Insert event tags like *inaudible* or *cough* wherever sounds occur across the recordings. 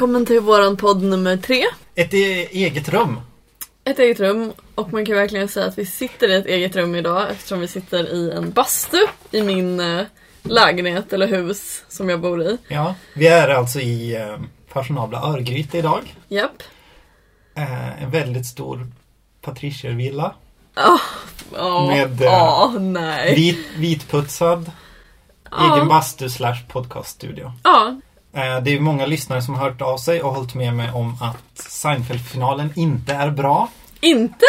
Välkommen till våran podd nummer tre. Ett e- eget rum. Ett eget rum och man kan verkligen säga att vi sitter i ett eget rum idag eftersom vi sitter i en bastu i min eh, lägenhet eller hus som jag bor i. Ja, vi är alltså i eh, fashionabla Örgryte idag. Japp. Eh, en väldigt stor patriciervilla. Ja, Med, eh, ja, nej. Vit, vitputsad. Ja. Egen bastu slash podcaststudio. Ja, det är många lyssnare som har hört av sig och hållit med mig om att Seinfeld-finalen inte är bra. inte!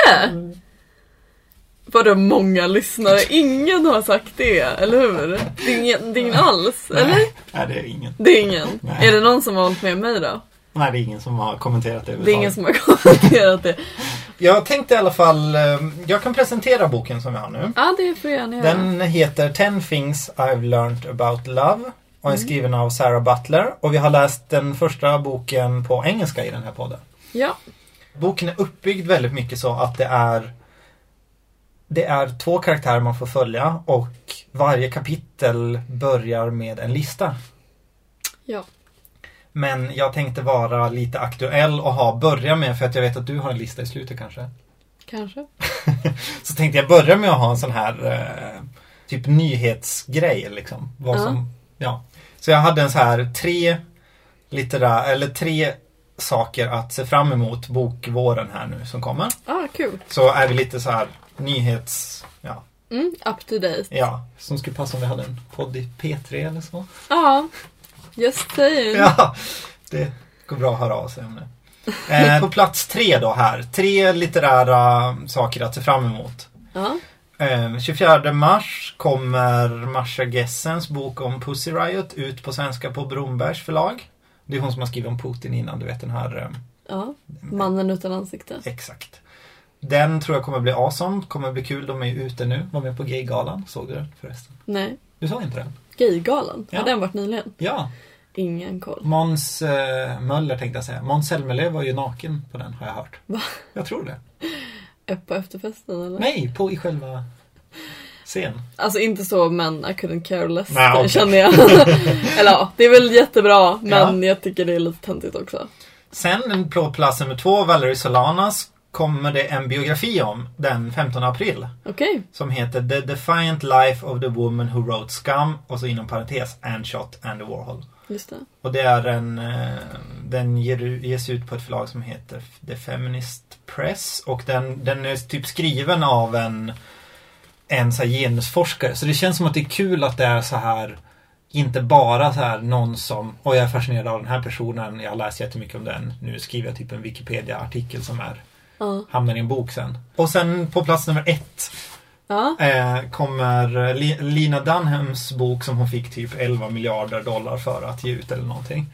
Vadå många lyssnare? Ingen har sagt det, eller hur? Det är ingen, det är ingen alls, eller? Nej, nej, det är ingen. Det är ingen. Nej. Är det någon som har hållit med mig då? Nej, det är ingen som har kommenterat det Det är ingen som har *laughs* kommenterat det. Jag tänkte i alla fall, eh, jag kan presentera boken som jag har nu. Ja, det får jag gärna göra. Den heter 10 things I've learned about love och är Mm. skriven av Sarah Butler och vi har läst den första boken på engelska i den här podden. Ja. Boken är uppbyggd väldigt mycket så att det är det är två karaktärer man får följa och varje kapitel börjar med en lista. Ja. Men jag tänkte vara lite aktuell och ha börja med, för att jag vet att du har en lista i slutet kanske. Kanske. *laughs* Så tänkte jag börja med att ha en sån här eh, typ nyhetsgrej liksom. Vad Ja. som, ja. Så jag hade en så här tre litterär, eller tre saker att se fram emot bokvåren här nu som kommer. Ah, kul. Så är vi lite så här nyhets, ja, Mm, up to date. ja. Som skulle passa om vi hade en podd i P3 eller så. Ja. Just saying. Ja, det går bra att höra av sig om det. *laughs* Eh, på plats tre då här. Tre litterära saker att se fram emot. Ja. Eh, 24 mars kommer Marsha Gessens bok om Pussy Riot ut på svenska på Brombergs förlag. Det är hon som har skrivit om Putin innan, du vet den här. Eh, ja. Mannen utan ansikte. exakt. Den tror jag kommer bli awesome, kommer bli kul. De är ju ute nu, var med på Gaygalan. Såg du den förresten? Nej. Du såg inte den? Gaygalan. Ja. Har den varit nyligen? Ja. Ingen koll. Måns eh, Möller tänkte jag säga. Måns Zelmerlöw var ju naken på den har jag hört. Va? Jag tror det. På efterfesten eller? Nej, på i själva scen. Alltså inte så men I couldn't care less. Nej, okej. känner jag. *laughs* eller ja, det är väl jättebra men jag tycker det är lite töntigt också. Sen på plats nummer två, Valerie Solanas, kommer det en biografi om den 15 april. Okej. Som heter The Defiant Life of the Woman Who Wrote Scum och så inom parentes and the Warhol. Just det. Och det är en, eh, den ges ut på ett förlag som heter The Feminist Press och den, den är typ skriven av en, en så genusforskare. Så det känns som att det är kul att det är så här inte bara så här någon som, och jag är fascinerad av den här personen, jag har läst jättemycket om den. Nu skriver jag typ en Wikipedia-artikel som är, Ja. hamnar i en bok sen. Och sen på plats nummer ett Ja. eh, kommer Li- Lina Dunhams bok som hon fick typ 11 miljarder dollar för att ge ut eller någonting.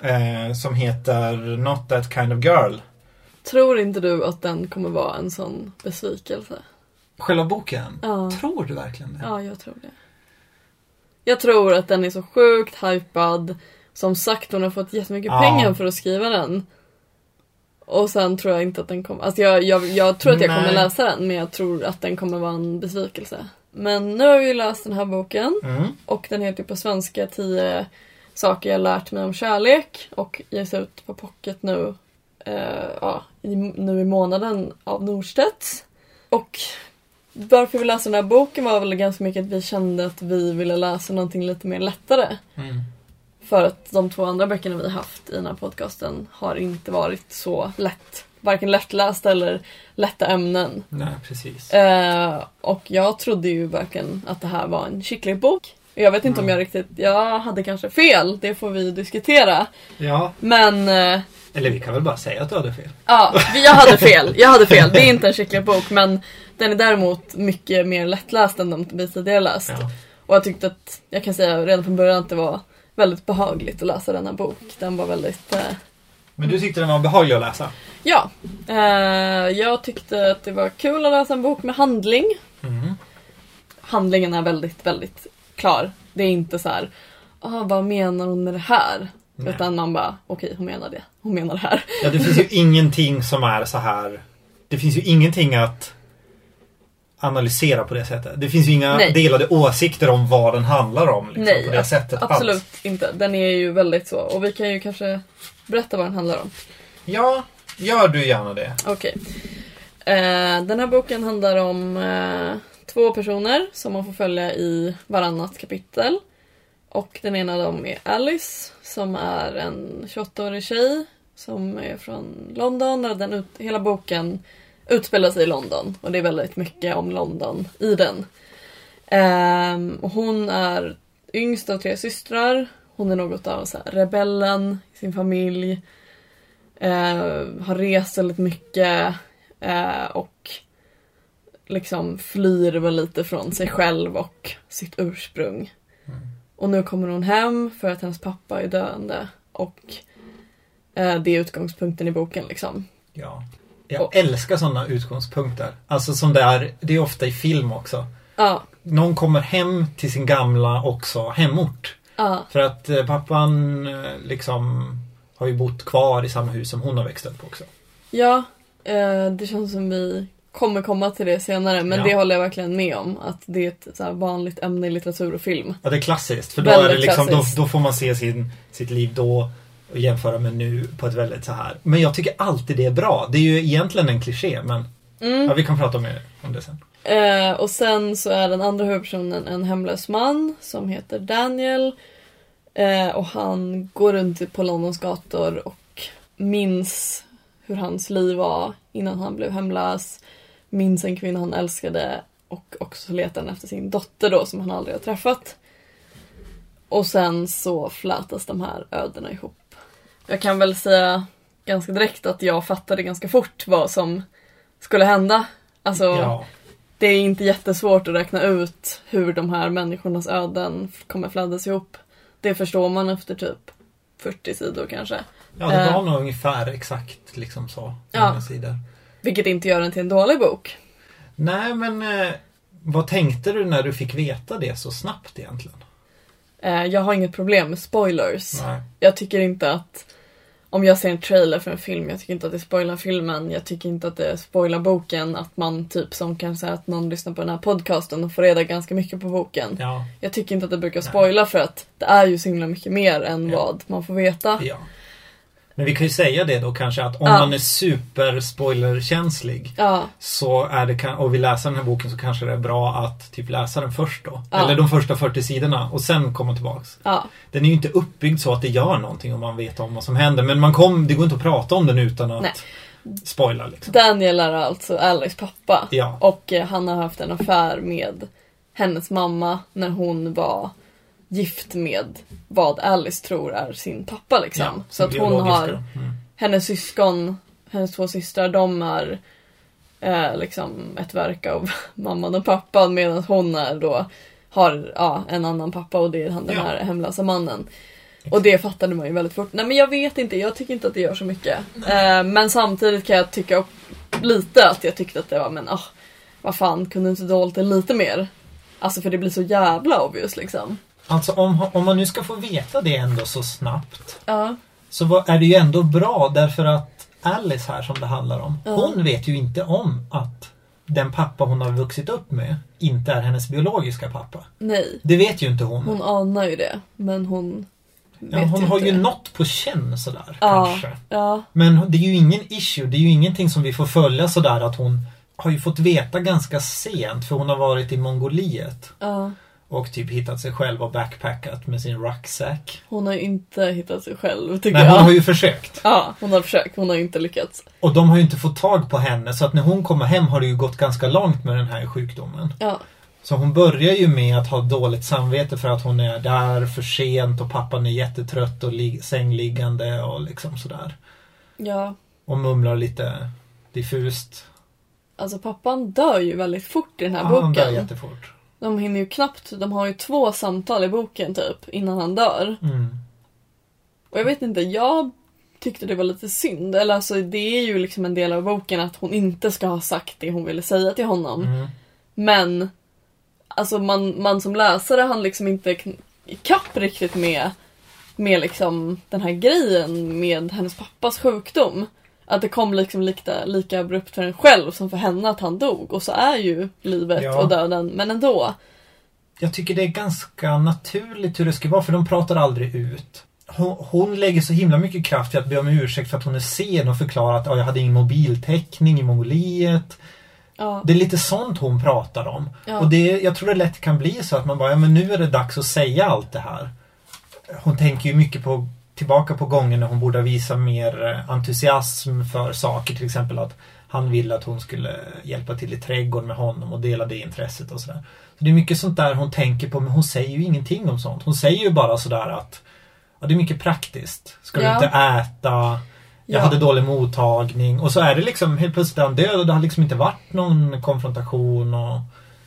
Eh, som heter Not That Kind of Girl. Tror inte du att den kommer vara en sån besvikelse? Själva boken? Ja. Tror du verkligen det? Ja, jag tror det. Jag tror att den är så sjukt hypad. Som sagt, hon har fått jättemycket Ja. pengar för att skriva den. Och sen tror jag inte att den kommer... Alltså jag, jag, jag tror att jag kommer Nej. läsa den, men jag tror att den kommer vara en besvikelse. Men nu har vi ju läst den här boken. Mm. Och den heter på svenska 10 saker jag lärt mig om kärlek. Och ges ut på pocket nu. eh, ja, i, nu i månaden av Norstedts. Och varför vi läste den här boken var väl ganska mycket att vi kände att vi ville läsa någonting lite mer lättare. Mm. För att de två andra böckerna vi haft i den här podcasten har inte varit så lätt. Varken lättlästa eller lätta ämnen. Nej, precis. Eh, och jag trodde ju verkligen att det här var en kycklingbok. Jag vet inte om jag riktigt, jag hade kanske fel, det får vi diskutera. Ja, Men eh, eller vi kan väl bara säga att du hade fel. ja, jag hade fel. Jag hade fel. Det är *laughs* inte en kycklingbok men den är däremot mycket mer lättläst än de vi tidigare läst. Ja. Och jag tyckte att, jag kan säga redan från början att det var väldigt behagligt att läsa denna bok. Den var väldigt, eh, Men du tyckte den var behaglig att läsa? ja. Eh, jag tyckte att det var kul att läsa en bok med handling. Mm. handlingen är väldigt, väldigt klar. Det är inte så här, ah, vad menar hon med det här? Nej. Utan man bara, okej hon menar det, hon menar det här. Ja, det finns ju ingenting som är så här. Det finns ju ingenting att analysera på det sättet. Det finns ju inga Nej. delade åsikter om vad den handlar om liksom, Nej, på det sättet absolut alls. inte. Den är ju väldigt så. Och vi kan ju kanske berätta vad den handlar om. Ja, gör du gärna det. Okej. Eh, den här boken handlar om eh, två personer som man får följa i varannat kapitel. Och den ena av dem är Alice som är en 28-årig tjej som är från London. Och den ut, hela boken utspelar sig i London och det är väldigt mycket om London i den. Ehm, och hon är yngst av tre systrar. Hon är något av så här, rebellen i sin familj. Eh, har rest väldigt mycket eh, och liksom flyr väl lite från sig själv och sitt ursprung. Mm. Och nu kommer hon hem för att hennes pappa är döende och eh, det är utgångspunkten i boken liksom. Ja. Jag Och- älskar sådana utgångspunkter. Alltså som det är, det är ofta i film också. Ja, Någon kommer hem till sin gamla också hemort. ja, För att eh, pappan eh, liksom har ju bott kvar i samma hus som hon har växt upp också. ja. Eh, det känns som vi kommer komma till det senare men Ja. det håller jag verkligen med om att det är ett så vanligt ämne i litteratur och film. Ja, det är klassiskt. För då, Väldigt är det liksom, då, då får man se sin, sitt liv då och jämföra med nu på ett väldigt så här. Men jag tycker alltid det är bra. Det är ju egentligen en kliché men Mm. ja, vi kan prata mer om det sen. Eh, och sen så är den andra huvudpersonen en hemlös man som heter Daniel. Eh, och han går runt på Londons gator och minns hur hans liv var innan han blev hemlös. Minns en kvinna han älskade och också letar han efter sin dotter då som han aldrig har träffat. Och sen så flätas de här ödena ihop. Jag kan väl säga ganska direkt att jag fattade ganska fort vad som skulle hända. Alltså, Ja. det är inte jättesvårt att räkna ut hur de här människornas öden kommer flädas ihop. Det förstår man efter typ 40 sidor kanske. ja, det Eh. var nog ungefär exakt liksom så. Ja. sidor. Vilket inte gör den till en dålig bok. Nej men eh, vad tänkte du när du fick veta det så snabbt egentligen? Eh, jag har inget problem med spoilers. Nej. Jag tycker inte att om jag ser en trailer för en film, jag tycker inte att det spoilar filmen, jag tycker inte att det spoilar boken, att man typ som kan säga att någon lyssnar på den här podcasten och får reda ganska mycket på boken. Ja. Jag tycker inte att det brukar Nej. spoila för att det är ju så himla mycket mer än Ja. vad man får veta. ja. Men vi kan ju säga det då kanske att om Ja. man är super spoilerkänslig Ja, så är det, och vill läsa den här boken så kanske det är bra att typ läsa den först då. Ja. Eller de första 40 sidorna och sen komma tillbaks. Den är ju inte uppbyggd så att det gör någonting om man vet om vad som händer. Men man kom, det går inte att prata om den utan att Nej. spoila liksom. Daniel är alltså Alex pappa. Och eh, han har haft en affär med hennes mamma när hon var gift med vad Alice tror är sin pappa liksom. så att hon har, Mm. hennes syskon, hennes två systrar, de är eh, liksom ett verk av *laughs* mamman och pappan medan hon är då har ja, en annan pappa och det är han den Ja. här hemlösa mannen. Och det fattade man ju väldigt fort. Nej men jag vet inte, jag tycker inte att det gör så mycket. Eh, men samtidigt kan jag tycka lite att jag tyckte att det var, men ah, vad fan, kunde inte dolt det lite mer? Alltså för det blir så jävla obvious liksom. Alltså om, om man nu ska få veta det ändå så snabbt Ja, så var, är det ju ändå bra därför att Alice här som det handlar om, Ja. hon vet ju inte om att den pappa hon har vuxit upp med inte är hennes biologiska pappa. nej. Det vet ju inte hon. Hon anar ju det, men hon ja, hon ju har inte ju något på känn sådär Ja, kanske. ja, Men det är ju ingen issue, det är ju ingenting som vi får följa sådär att hon har ju fått veta ganska sent för hon har varit i Mongoliet ja. Och typ hittat sig själv och backpackat med sin rucksack. Hon har inte hittat sig själv tycker Nej, hon jag. har ju försökt. Ja, hon har försökt, hon har inte lyckats. Och de har ju inte fått tag på henne så att när hon kommer hem har det ju gått ganska långt med den här sjukdomen. Ja, Så hon börjar ju med att ha dåligt samvete för att hon är där för sent och pappan är jättetrött och li- sängliggande och liksom sådär. ja. Och mumlar lite diffust. Alltså pappan dör ju väldigt fort i den här Ja, han dör boken. jättefort. De hinner ju knappt, de har ju två samtal i boken typ innan han dör. Mm. Och jag vet inte, jag tyckte det var lite synd. Eller alltså det är ju liksom en del av boken att hon inte ska ha sagt det hon ville säga till honom. Mm. Men alltså man, man som läsare hann liksom inte ikapp riktigt med, med liksom den här grejen med hennes pappas sjukdom. Att det kom liksom lika, lika abrupt för en själv som för henne att han dog. Och så är ju livet Ja. och döden, men ändå. Jag tycker det är ganska naturligt hur det ska vara för de pratar aldrig ut. Hon, hon lägger så himla mycket kraft i att be om ursäkt för att hon är sen och förklara att "Ja, jag hade ingen mobiltäckning i Mongoliet. Ja. Det är lite sånt hon pratar om. Ja. Och det, jag tror det lätt kan bli så att man bara, ja men nu är det dags att säga allt det här. Hon tänker ju mycket på tillbaka på gången när hon borde visa mer eh, entusiasm för saker. Till exempel att han ville att hon skulle hjälpa till i trädgården med honom och dela det intresset och sådär. Så det är mycket sånt där hon tänker på men hon säger ju ingenting om sånt. Hon säger ju bara sådär att ja, det är mycket praktiskt. Ska du Ja. inte äta? Jag Ja. hade dålig mottagning och så är det liksom helt plötsligt är han död och det har liksom inte varit någon konfrontation och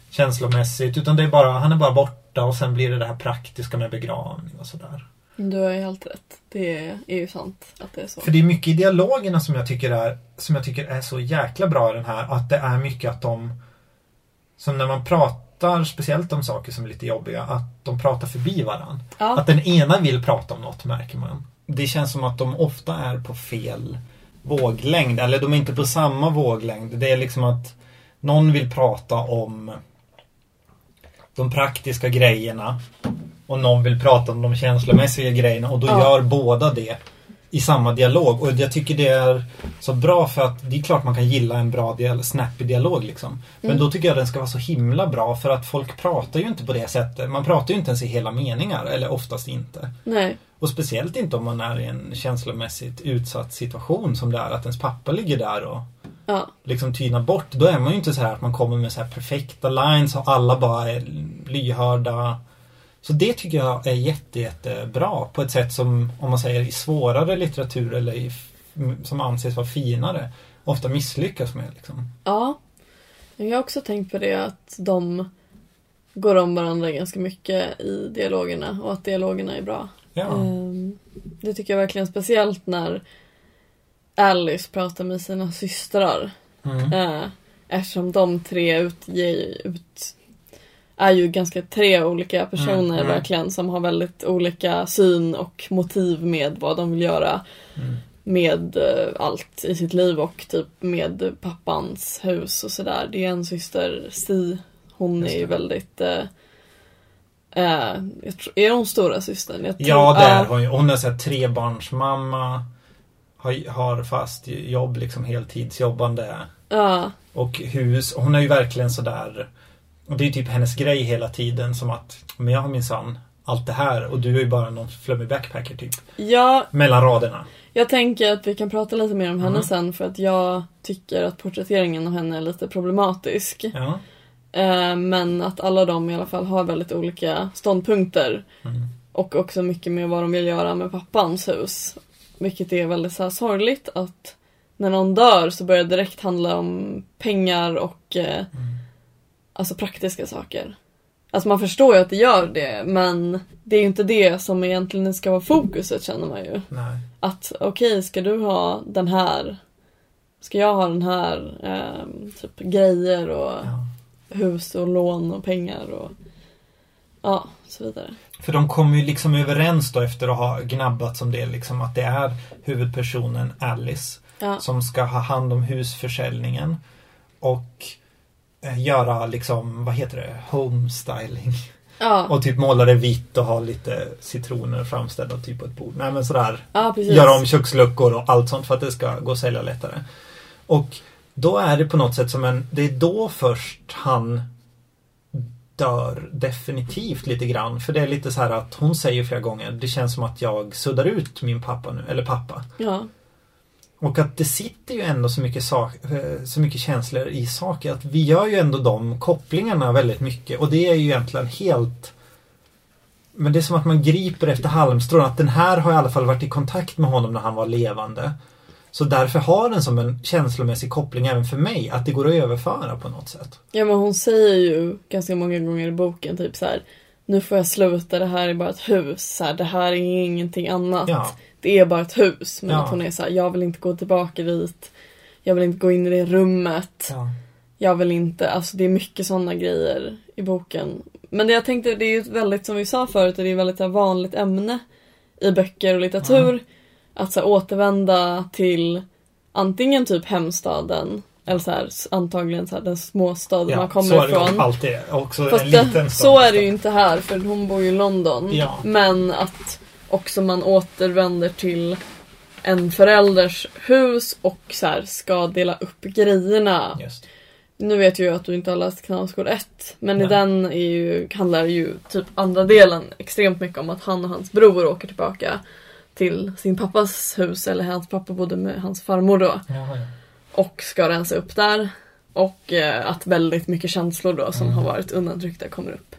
känslomässigt utan det är bara, han är bara borta och sen blir det det här praktiska med begravning och sådär. Du har ju helt rätt. Det är ju sant att det är så. För det är mycket i dialogerna som jag tycker är som jag tycker är så jäkla bra i den här att det är mycket att de som när man pratar speciellt om saker som är lite jobbiga att de pratar förbi varandra. Ja. Att den ena vill prata om något märker man. Det känns som att de ofta är på fel våglängd. Eller de är inte på samma våglängd. Det är liksom att någon vill prata om de praktiska grejerna. Och någon vill prata om de känslomässiga grejerna. Och då Ja. gör båda det i samma dialog. Och jag tycker det är så bra för att det är klart man kan gilla en bra dial- snappy dialog liksom. Men Mm. då tycker jag den ska vara så himla bra för att folk pratar ju inte på det sättet. Man pratar ju inte ens i hela meningar, eller oftast inte. Nej. Och speciellt inte om man är i en känslomässigt utsatt situation som det är att ens pappa ligger där och Ja. liksom tynar bort. Då är man ju inte så här att man kommer med så här perfekta lines och alla bara är lyhörda. Så det tycker jag är jätte, jättebra på ett sätt som, om man säger i svårare litteratur eller i, som anses vara finare, ofta misslyckas med. Liksom. Ja. Jag har också tänkt på det att de går om varandra ganska mycket i dialogerna och att dialogerna är bra. Ja. Ehm, Det tycker jag verkligen speciellt när Alice pratar med sina systrar. Mm. Eh, Eftersom de tre utger, ut, är ju ganska tre olika personer Mm, mm. verkligen som har väldigt olika syn och motiv med vad de vill göra Mm. med eh, allt i sitt liv och typ med pappans hus och sådär. Det är en syster, Si, hon Just är ju det. väldigt eh, eh, tror, är hon stora systern? Jag tror, Ja, det är hon ju. Hon är så här trebarnsmamma. Har, har fast jobb, liksom heltidsjobbande. Ja, Och hus. Hon är ju verkligen sådär. Och det är typ hennes grej hela tiden. Som att, men jag har minsann allt det här och du är ju bara någon flummig backpacker typ. ja, Mellan raderna. jag tänker att vi kan prata lite mer om henne Mm. sen för att jag tycker att porträtteringen av henne är lite problematisk. Ja. Eh, men att alla de i alla fall har väldigt olika ståndpunkter. Mm. Och också mycket med vad de vill göra med pappans hus. Vilket är väldigt så här sorgligt att när någon dör så börjar det direkt handla om pengar och eh, Mm. Alltså praktiska saker. Alltså man förstår ju att det gör det men det är ju inte det som egentligen ska vara fokuset känner man ju. Nej. Att okej, ska du ha den här? Ska jag ha den här? ehm, typ grejer och Ja. hus och lån och pengar och ja, så vidare. För de kommer ju liksom överens då efter att ha gnabbat om det liksom att det är huvudpersonen Alice Ja, som ska ha hand om husförsäljningen och eh, göra liksom, vad heter det, homestyling. ja, Och typ måla det vitt och ha lite citroner framställda typ på ett bord. Nej men sådär. ja. Göra om köksluckor och allt sånt för att det ska gå att sälja lättare. Och då är det på något sätt som en, det är då först han dör definitivt lite grann. För det är lite så här att hon säger flera gånger, det känns som att jag suddar ut min pappa nu, eller pappa. Ja, Och att det sitter ju ändå så mycket, sak, eh, så mycket känslor i saker. Att vi gör ju ändå de kopplingarna väldigt mycket. Och det är ju egentligen helt... Men det är som att man griper efter halmstrån. Att den här har i alla fall varit i kontakt med honom när han var levande. Så därför har den som en känslomässig koppling även för mig. Att det går att överföra på något sätt. ja men hon säger ju ganska många gånger i boken typ så här. Nu får jag sluta, det här är bara ett hus. Så här, det här är ingenting annat. Ja. Det är bara ett hus. Men Ja. att hon är så här, jag vill inte gå tillbaka dit. Jag vill inte gå in i det rummet. ja. Jag vill inte, alltså det är mycket sådana grejer i boken. Men det jag tänkte, det är ju väldigt, som vi sa förut, det är ett väldigt så vanligt ämne i böcker och litteratur. Att så här, återvända till antingen typ hemstaden eller så här, antagligen så här, den småstaden man så kommer är det ifrån. alltid. Också Fast en det, liten så stad är det ju inte här för hon bor ju i London. Ja. Men att också man återvänder till en förälders hus och så här, ska dela upp grejerna. Just. Nu vet jag ju att du inte har läst Knausgård 1 men i Nej. den är ju, handlar ju typ andra delen extremt mycket om att han och hans bror åker tillbaka till sin pappas hus, eller hans pappa bodde med hans farmor då Jaha, ja. och ska rensa upp där. Och eh, att väldigt mycket känslor då som Mm. har varit undantryckta kommer upp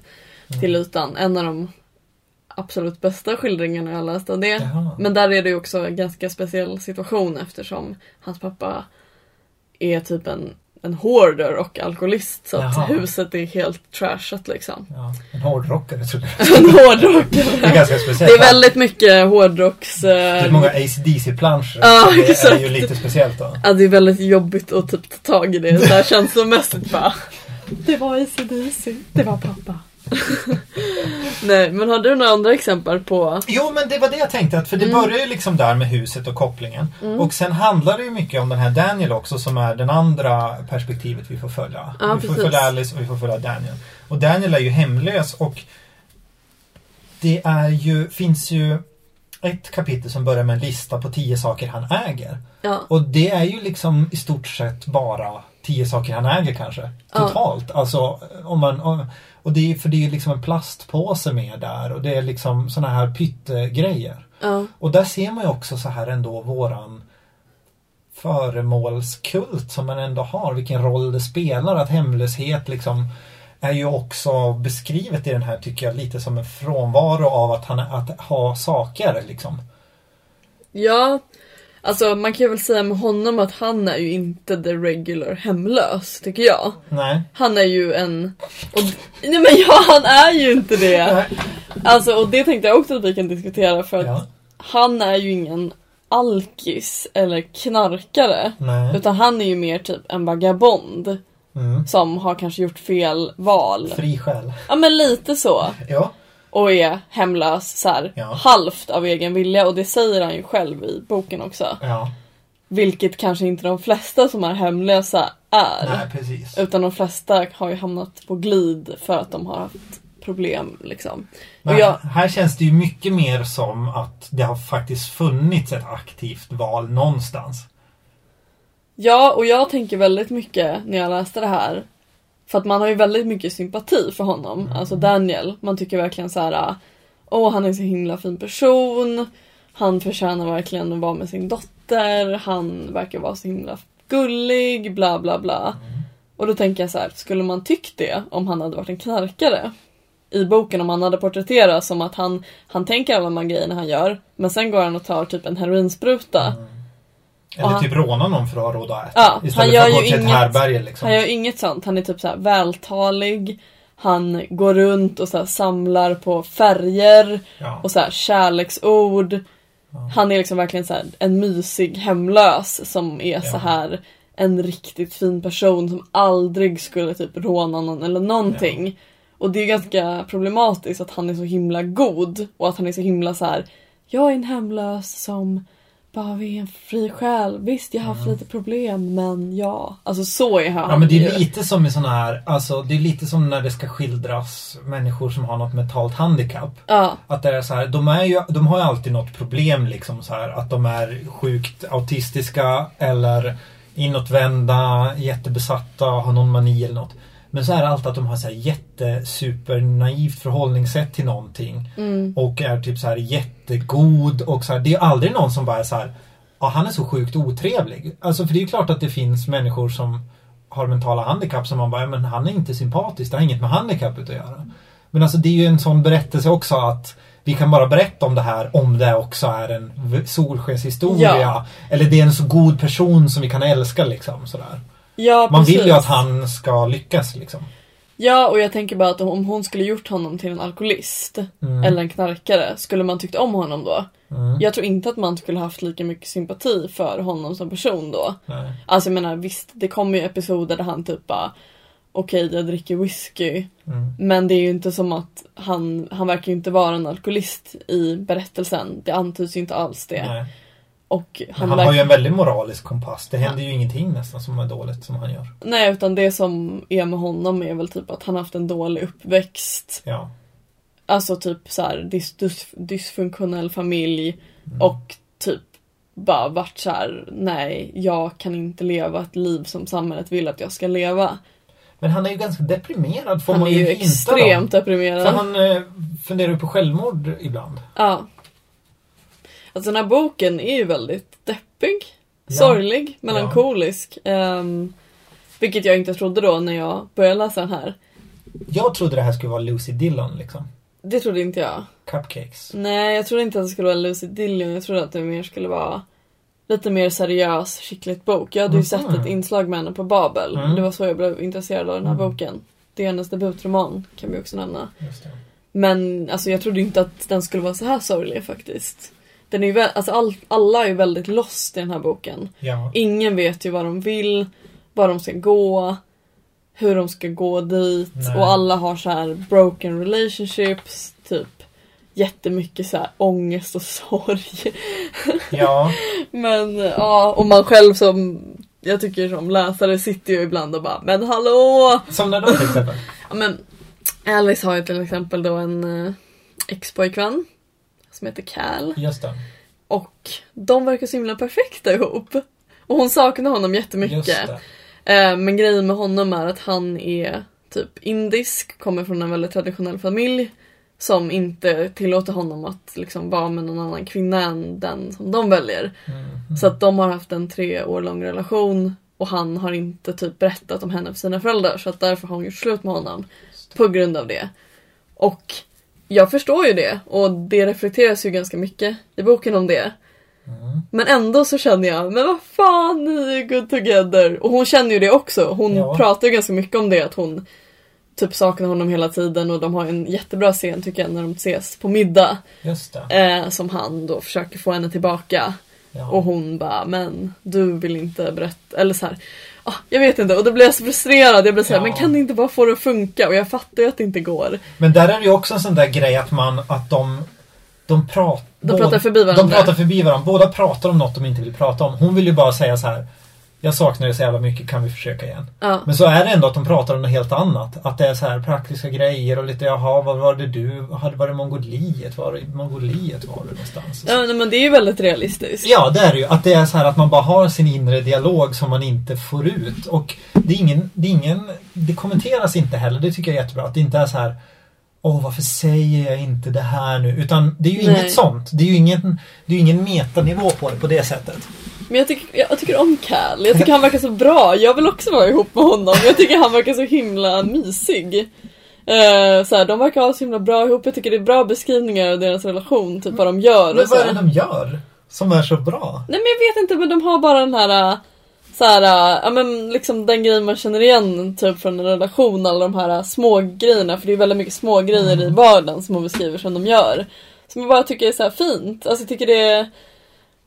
Mm. till ytan. En av de absolut bästa skildringarna jag läst av det. Jaha. Men där är det ju också en ganska speciell situation eftersom hans pappa är typ en, en hoarder och alkoholist så att Jaha. huset är helt trashat liksom. Ja, en hårdrockare tror jag. *laughs* En Det är hårdrockare. ganska speciellt. Det är väldigt mycket hårdrocks... Det är Eh, många ACDC-planscher. Ja, det är exakt. ju lite speciellt då. ja, det är väldigt jobbigt att typ ta tag i det så här känslomässigt bara. Det var ACDC, det var pappa. *laughs* Nej, men har du några andra exempel på... Jo, men det var det jag tänkte. Att, för det Mm. börjar ju liksom där med huset och kopplingen. Mm. Och sen handlar det ju mycket om den här Daniel också som är den andra perspektivet vi får följa. Ja, vi får precis. följa Alice och vi får följa Daniel. Och Daniel är ju hemlös och det är ju, finns ju ett kapitel som börjar med en lista på tio saker han äger. Ja, Och det är ju liksom i stort sett bara tio saker han äger kanske. Ja. Totalt. Alltså om man... om- Och det är för det är liksom en plastpåse med där och det är liksom såna här pyttegrejer. ja, Och där ser man ju också så här ändå våran föremålskult som man ändå har, vilken roll det spelar. Att hemlöshet liksom är ju också beskrivet i den här tycker jag lite som en frånvaro av att, han, att ha saker liksom. ja. Alltså man kan ju väl säga med honom att han är ju inte the regular hemlös, tycker jag. Nej. Han är ju en... Och, nej men ja, han är ju inte det! Nej. Alltså och det tänkte jag också att vi kan diskutera för att Ja. han är ju ingen alkis eller knarkare. Nej. Utan han är ju mer typ en vagabond Mm. som har kanske gjort fel val. Fri själ. Ja men lite så. Ja. Och är hemlös så här, Ja. halvt av egen vilja och det säger han ju själv i boken också. Ja. Vilket kanske inte de flesta som är hemlösa är. Nej, precis. Utan de flesta har ju hamnat på glid för att de har haft problem liksom. Jag, Här känns det ju mycket mer som att det har faktiskt funnits ett aktivt val någonstans. ja, och jag tänker väldigt mycket när jag läste det här. För att man har ju väldigt mycket sympati för honom, Mm. alltså Daniel. Man tycker verkligen så här. åh han är en så himla fin person. Han förtjänar verkligen att vara med sin dotter. Han verkar vara så himla gullig, bla bla bla. Mm. Och då tänker jag så här, skulle man tyckt det om han hade varit en knarkare? I boken om han hade porträtterats som att han, han tänker alla de här grejerna han gör, men sen går han och tar typ en heroinspruta. Mm. Eller han- typ råna någon för att ha råd att äta. Ja, Istället gör för att gå till ett inget- härbärge liksom. Han gör inget sånt, han är typ så här vältalig, han går runt och så samlar på färger Ja. och så här kärleksord. Ja. Han är liksom verkligen så en mysig hemlös som är så här en riktigt fin person som aldrig skulle typ råna någon eller någonting. Och det är ganska problematiskt att han är så himla god och att han är så himla så här. Jag är en hemlös som bara vill en fri själ. Visst, jag har haft lite problem, men ja. Alltså så är han Mm. Ja men det är lite som i såna här, alltså det är lite som när det ska skildras människor som har något mentalt handikapp. Ja, Att det är så här, de, är ju, de har ju alltid något problem liksom så här att de är sjukt autistiska eller inåtvända, jättebesatta, har någon mani eller något. Men så är det alltid att de har så här jätte super naivt förhållningssätt till någonting. mm, Och är typ så här jättegod och så här, det är aldrig någon som bara är så här Ja han är så sjukt otrevlig. Alltså för det är ju klart att det finns människor som har mentala handikapp som man bara, "Ja, men han är inte sympatisk, det har inget med handikappet att göra. Men alltså det är ju en sån berättelse också att vi kan bara berätta om det här om det också är en solskenshistoria. Ja. Eller det är en så god person som vi kan älska liksom sådär. Ja Man precis. vill ju att han ska lyckas liksom. Ja, och jag tänker bara att om hon skulle gjort honom till en alkoholist Mm. eller en knarkare, skulle man tyckt om honom då? Mm. Jag tror inte att man skulle haft lika mycket sympati för honom som person då. Nej. Alltså jag menar visst, det kommer ju episoder där han typ bara Okej, jag dricker whisky. Mm. Men det är ju inte som att han, han verkar ju inte vara en alkoholist i berättelsen. Det antyds ju inte alls det. Nej. Och Han, han, har ju en väldigt moralisk kompass. Det händer ju ingenting nästan som är dåligt som han gör. Nej, utan det som är med honom är väl typ att han haft en dålig uppväxt. Ja. Alltså typ så här dys, dys, dysfunktionell familj Mm. och typ bara varit så här: nej, jag kan inte leva ett liv som samhället vill att jag ska leva. Men han är ju ganska deprimerad får Han man är ju extremt om. deprimerad. För han eh, funderar ju på självmord ibland. Ja. Alltså den här boken är ju väldigt deppig, Ja. sorglig, melankolisk. ehm, vilket jag inte trodde då när jag började läsa den här. Jag trodde det här skulle vara Lucy Dillon liksom. Det trodde inte jag. Cupcakes. Nej, jag trodde inte att det skulle vara Lucy Dillon. Jag trodde att det mer skulle vara lite mer seriös, skickligt bok. Jag hade ju Mhm. sett ett inslag med henne på Babel. Mm. Det var så jag blev intresserad av den här Mm. boken. Det är hennes debutroman, kan vi också nämna. Men alltså jag trodde inte att den skulle vara så här sorglig faktiskt. Den är ju alltså all, alla är ju väldigt lost i den här boken. Ja. Ingen vet ju vad de vill, var de ska gå, hur de ska gå dit Nej. och alla har så här broken relationships, typ jättemycket så här ångest och *laughs* sorg. Ja. Men ja, och man själv som jag tycker som läsare sitter ju ibland och bara Men hallå! Som när då till exempel. Ja, men Alice har ju till exempel då en eh, ex-pojkvän som heter Cal. Just det. Och de verkar så himla perfekta ihop. Och hon saknar honom jättemycket. Eh, men grejen med honom är att han är typ indisk, kommer från en väldigt traditionell familj. Som inte tillåter honom att liksom vara med någon annan kvinna än den som de väljer. Mm. Så att de har haft en tre år lång relation och han har inte typ berättat om henne för sina föräldrar så att därför har hon gjort slut med honom. På grund av det. Och jag förstår ju det och det reflekteras ju ganska mycket i boken om det. Mm. Men ändå så känner jag, men vad fan, ni är good together. Och hon känner ju det också. Hon Ja. pratar ju ganska mycket om det, att hon typ saknar honom hela tiden och de har en jättebra scen tycker jag när de ses på middag. Just. Eh, som han då försöker få henne tillbaka. Ja. Och hon bara, men du vill inte berätta, eller så här. Ah, jag vet inte, och då blir jag så frustrerad. Jag blir så här, Ja. men kan ni inte bara få det att funka? Och jag fattar ju att det inte går. Men där är det ju också en sån där grej att man, att de de, prat, De pratar förbi varandra. De pratar förbi varandra. Båda pratar om något de inte vill prata om. Hon vill ju bara säga så här. Jag saknar dig så jävla mycket, kan vi försöka igen? Ja. Men så är det ändå att de pratar om något helt annat. Att det är så här praktiska grejer och lite jaha, vad var det du hade? Var det Mongoliet? Var det Mongoliet var det någonstans? Ja, nej, men det är ju väldigt realistiskt. Ja, det är det ju. Att det är så här att man bara har sin inre dialog som man inte får ut. Och det är ingen, det är ingen, det kommenteras inte heller. Det tycker jag är jättebra. Att det inte är så här Åh, varför säger jag inte det här nu? Utan det är ju Nej. inget sånt. Det är ju ingen, det är ingen metanivå på det på det sättet. Men jag tycker, jag tycker om Cal. Jag tycker han verkar så bra. Jag vill också vara ihop med honom. Jag tycker han verkar så himla mysig. Eh, så här, de verkar ha så himla bra ihop. Jag tycker det är bra beskrivningar av deras relation. Typ vad de gör Men och så. vad är det de gör? Som är så bra? Nej men jag vet inte men de har bara den här äh, så här, äh, ja men liksom den grejen man känner igen typ från en relation, alla de här äh, små grejerna för det är väldigt mycket små grejer i vardagen som hon beskriver som de gör. Som jag bara tycker är så fint, alltså jag tycker det är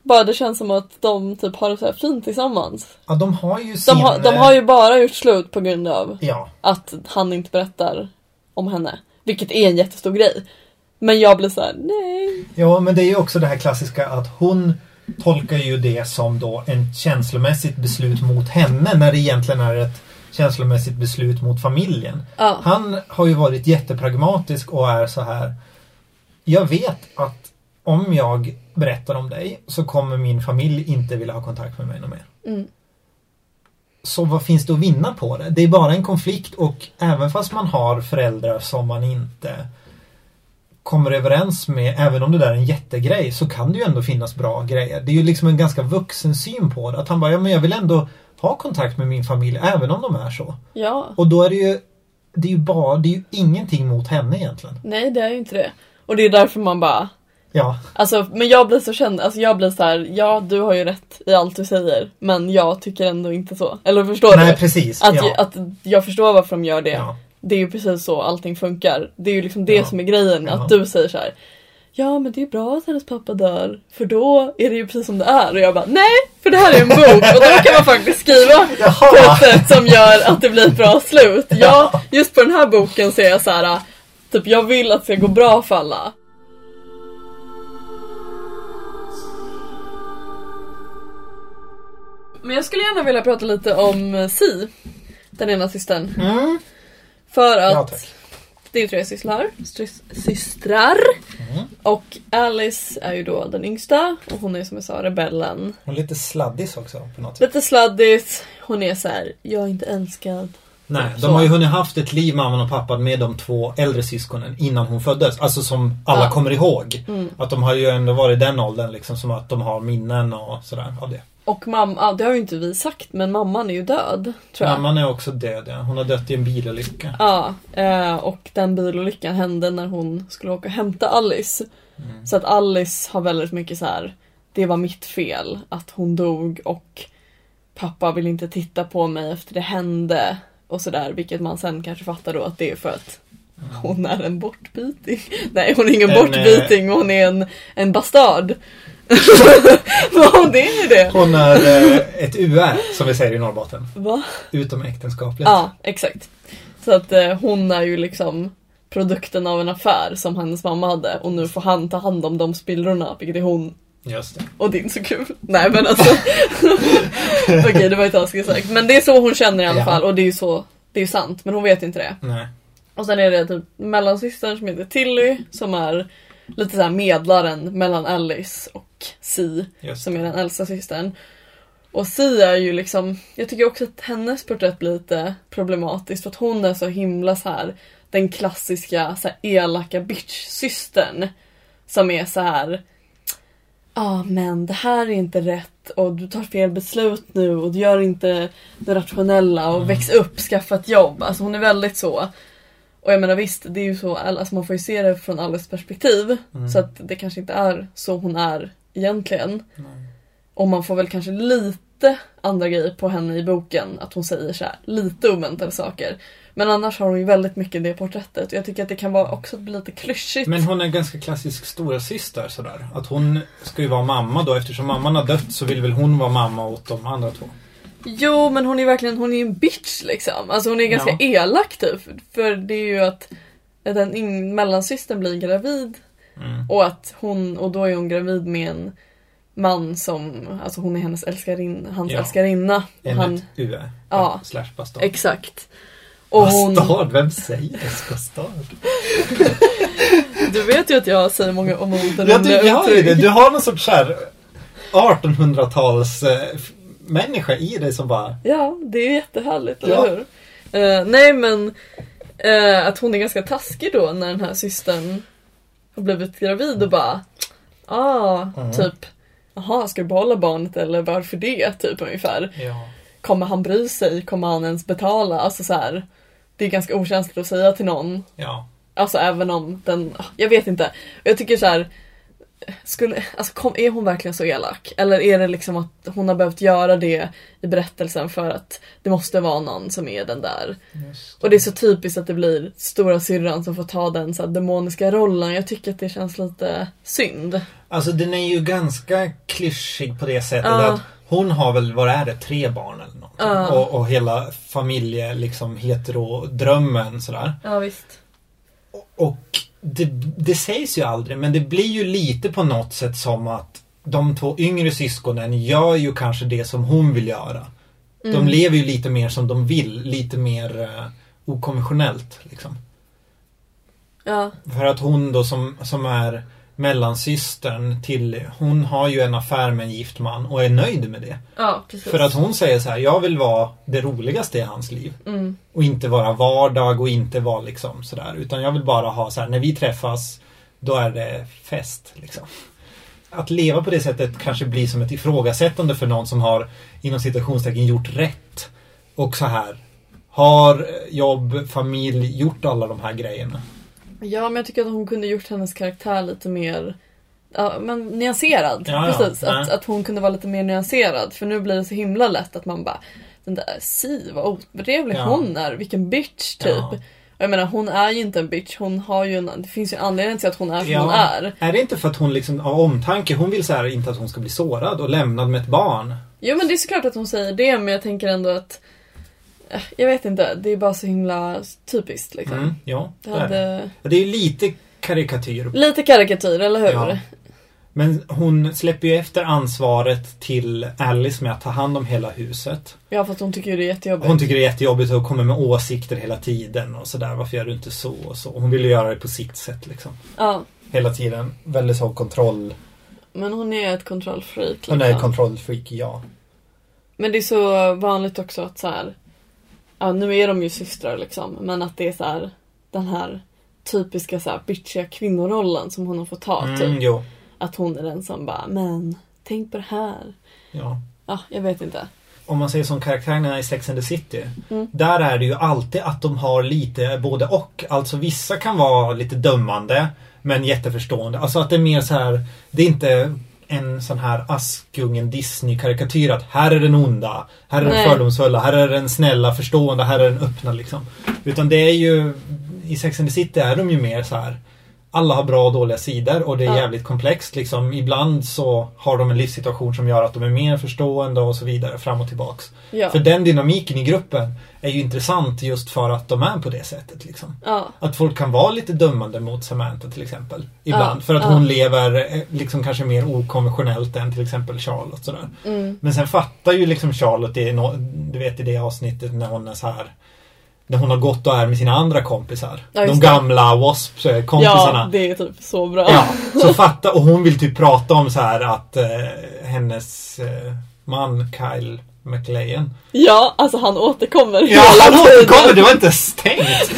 bara det känns som att de typ har det så här fint tillsammans. Ja, de har ju sin... De har, de har ju bara gjort slut på grund av Ja. att han inte berättar om henne. Vilket är en jättestor grej. Men jag blir så här: nej. Ja, men det är ju också det här klassiska att hon tolkar ju det som då en känslomässigt beslut mot henne när det egentligen är ett känslomässigt beslut mot familjen. Ja. Han har ju varit jättepragmatisk och är så här. Jag vet att om jag berättar om dig så kommer min familj inte vilja ha kontakt med mig något mer. Mm. Så vad finns det att vinna på det? Det är bara en konflikt och även fast man har föräldrar som man inte kommer överens med, även om det där är en jättegrej, så kan det ju ändå finnas bra grejer. Det är ju liksom en ganska vuxen syn på det. Att han bara, ja men jag vill ändå ha kontakt med min familj, även om de är så. Ja. Och då är det ju, det är ju bara, det är ju ingenting mot henne egentligen. Nej det är ju inte det. Och det är därför man bara Ja, Alltså, men jag blir så känd, alltså jag blir så här, ja du har ju rätt i allt du säger, men jag tycker ändå inte så. Eller förstår nej du? precis. Att, ja. att jag förstår varför de gör det. ja. Det är ju precis så allting funkar. Det är ju liksom det Ja. som är grejen, att du säger så här. Ja men det är bra att hennes pappa dör, för då är det ju precis som det är. Och jag bara, nej! För det här är en bok och då kan man faktiskt skriva på Jaha! ett sätt som gör att det blir ett bra slut. Ja, just på den här boken så är jag så här, typ jag vill att det ska gå bra för alla. Men jag skulle gärna vilja prata lite om eh, Si. Den ena systern. Mm. För att Ja, det är tre systrar. Systrar. Mm. Och Alice är ju då den yngsta. Och hon är som jag sa rebellen. Hon är lite sladdis också på något sätt. Lite sladdigt. Hon är så här: jag är inte älskad. Nej, Så. de har ju hunnit haft ett liv, mamman och pappan, med de två äldre syskonen innan hon föddes. Alltså som alla Ja. kommer ihåg. Mm. Att de har ju ändå varit den åldern liksom, som att de har minnen och sådär av det. Och mamma, det har ju inte vi sagt men mamman är ju död. Tror jag. Mamman är också död, ja. Hon har dött i en bilolycka. Ja, eh, och den bilolyckan hände när hon skulle åka och hämta Alice. Mm. Så att Alice har väldigt mycket så här. det var mitt fel att hon dog och pappa vill inte titta på mig efter det hände. Och sådär, vilket man sen kanske fattar då att det är för att hon är en bortbyting. *laughs* Nej, hon är ingen En, eh, bortbyting, hon är en, en bastard. Ja, det är det. Hon är eh, ett UR, som vi säger i Norrbotten. Va? Utom äktenskapligt. Ja, exakt. Så att eh, hon är ju liksom produkten av en affär som hennes mamma hade och nu får han ta hand om de spillrorna, vilket är hon Just det. och det är inte så kul. Nej men alltså. *laughs* Okej, det var ju taskigt sagt. Men det är så hon känner i alla Ja. fall och det är ju så, det är ju sant, men hon vet inte det. Nej. Och sen är det typ mellansystern som heter Tilly som är lite så här medlaren mellan Alice och Si som är den äldsta systern. Och Si är ju liksom, jag tycker också att hennes porträtt blir lite problematiskt för att hon är så himla så här den klassiska så här, elaka bitch-systern. Som är så här. Ja ah, men det här är inte rätt och du tar fel beslut nu och du gör inte det rationella och Mm. väx upp, skaffa ett jobb. Alltså hon är väldigt så. Och jag menar visst, det är ju så, alltså man får ju se det från alles perspektiv. Mm. Så att det kanske inte är så hon är egentligen. Nej. Och man får väl kanske lite andra grejer på henne i boken. Att hon säger så här, lite oväntade saker. Men annars har hon ju väldigt mycket det porträttet. Och jag tycker att det kan vara också bli lite klyschigt. Men hon är ganska klassisk stora syster sådär. Att hon ska ju vara mamma då. Eftersom mamman har dött så vill väl hon vara mamma åt de andra två. Jo, men hon är verkligen, hon är en bitch liksom. Alltså hon är ganska Ja. elak typ. För det är ju att den mellansystern blir gravid. Mm. Och att hon, och då är hon gravid med en man som, alltså hon är hennes älskarin, hans Ja. älskarinna. Och En han, ett UE. Ja. Slash bastard. exakt. Och hon, Bastard? Vem säger det? Bastard? du vet ju att jag säger många om orden Ja, du, jag har det. Du har någon sorts här 1800-tals eh, människa i dig som bara... Ja, det är jättehärligt, Ja. eller hur? Eh, nej men, eh, att hon är ganska taskig då när den här systern har blivit gravid och bara Ah, Mm. typ Jaha, ska du behålla barnet eller varför det? Typ ungefär. Ja. Kommer han bry sig? Kommer han ens betala? Alltså så här. Det är ganska okänsligt att säga till någon. Ja. Alltså även om den, jag vet inte. Jag tycker så här. Skulle, alltså kom, är hon verkligen så elak? Eller är det liksom att hon har behövt göra det i berättelsen för att det måste vara någon som är den där. Just Och det är så typiskt att det blir stora syrran som får ta den så här demoniska rollen. Jag tycker att det känns lite synd. Alltså den är ju ganska klyschig på det sättet Ja. att hon har väl, vad är det, tre barn eller någonting. Ja. Och, och hela familje, liksom hetero-drömmen sådär. Ja visst. Och det, det sägs ju aldrig, men det blir ju lite på något sätt som att de två yngre syskonen gör ju kanske det som hon vill göra. Mm. De lever ju lite mer som de vill, lite mer eh, okonventionellt. Liksom. Ja. För att hon då som, som är mellansystern till, hon har ju en affär med en gift man och är nöjd med det. Ja precis. För att hon säger så här, jag vill vara det roligaste i hans liv. Mm. Och inte vara vardag och inte vara liksom sådär. Utan jag vill bara ha så här, när vi träffas, då är det fest liksom. Att leva på det sättet kanske blir som ett ifrågasättande för någon som har inom citationstecken gjort rätt. Och så här har jobb, familj, gjort alla de här grejerna. Ja, men jag tycker att hon kunde gjort hennes karaktär lite mer ja, men nyanserad. Ja, ja. Precis, att, att hon kunde vara lite mer nyanserad. För nu blir det så himla lätt att man bara Den där Si, vad otrevlig Ja. hon är, vilken bitch typ. Jag menar hon är ju inte en bitch, hon har ju en, det finns ju en anledning till att hon är som Ja. hon är. Är det inte för att hon liksom av omtanke, hon vill så här inte att hon ska bli sårad och lämnad med ett barn? Jo men det är såklart att hon säger det men jag tänker ändå att Jag vet inte, det är bara så himla typiskt liksom. Mm, ja, Det det är det. hade... Det är lite karikatyr. Lite karikatyr, eller hur? Ja. Men hon släpper ju efter ansvaret till Alice med att ta hand om hela huset. Ja, fast hon tycker ju det är jättejobbigt. Hon tycker det är jättejobbigt och kommer med åsikter hela tiden och sådär. Varför gör du inte så och så? Hon vill ju göra det på sitt sätt liksom. Ja, Hela tiden. Väldigt så kontroll. men hon är ett kontrollfreak. Liksom. Hon är kontrollfreak, ja. Men det är så vanligt också att så här. Ja, nu är de ju systrar liksom. Men att det är så här. Den här typiska så här bitchiga kvinnorollen som hon har fått ta. Mm, Typ. jo. Att hon är den som bara, men tänk på det här. Ja. Ja, jag vet inte. Om man säger som karaktärerna i Sex and the City. Mm. Där är det ju alltid att de har lite både och. Alltså vissa kan vara lite dömande men jätteförstående. Alltså att det är mer så här. Det är inte en sån här Askungen Disney-karikatyr att här är den onda, här är den Nej. fördomsfulla, här är den snälla, förstående, här är den öppna liksom. Utan det är ju i Sex and the City är de ju mer så här. Alla har bra och dåliga sidor och det är Ja. jävligt komplext liksom. Ibland så har de en livssituation som gör att de är mer förstående och så vidare fram och tillbaks. Ja. För den dynamiken i gruppen är ju intressant just för att de är på det sättet. Liksom. Ja, Att folk kan vara lite dömande mot Samantha till exempel. Ibland. För att hon lever eh, liksom kanske mer okonventionellt än till exempel Charlotte. Sådär. mm. Men sen fattar ju liksom Charlotte det, du vet i det avsnittet när hon är så här när hon har gått och är med sina andra kompisar. Ja, de gamla W.A.S.P-kompisarna. ja, det är typ så bra. Ja, så *laughs* fatta och hon vill typ prata om så här att eh, hennes eh, man Kyle McLean Ja, alltså han återkommer Ja, han återkommer! Det var inte stängt!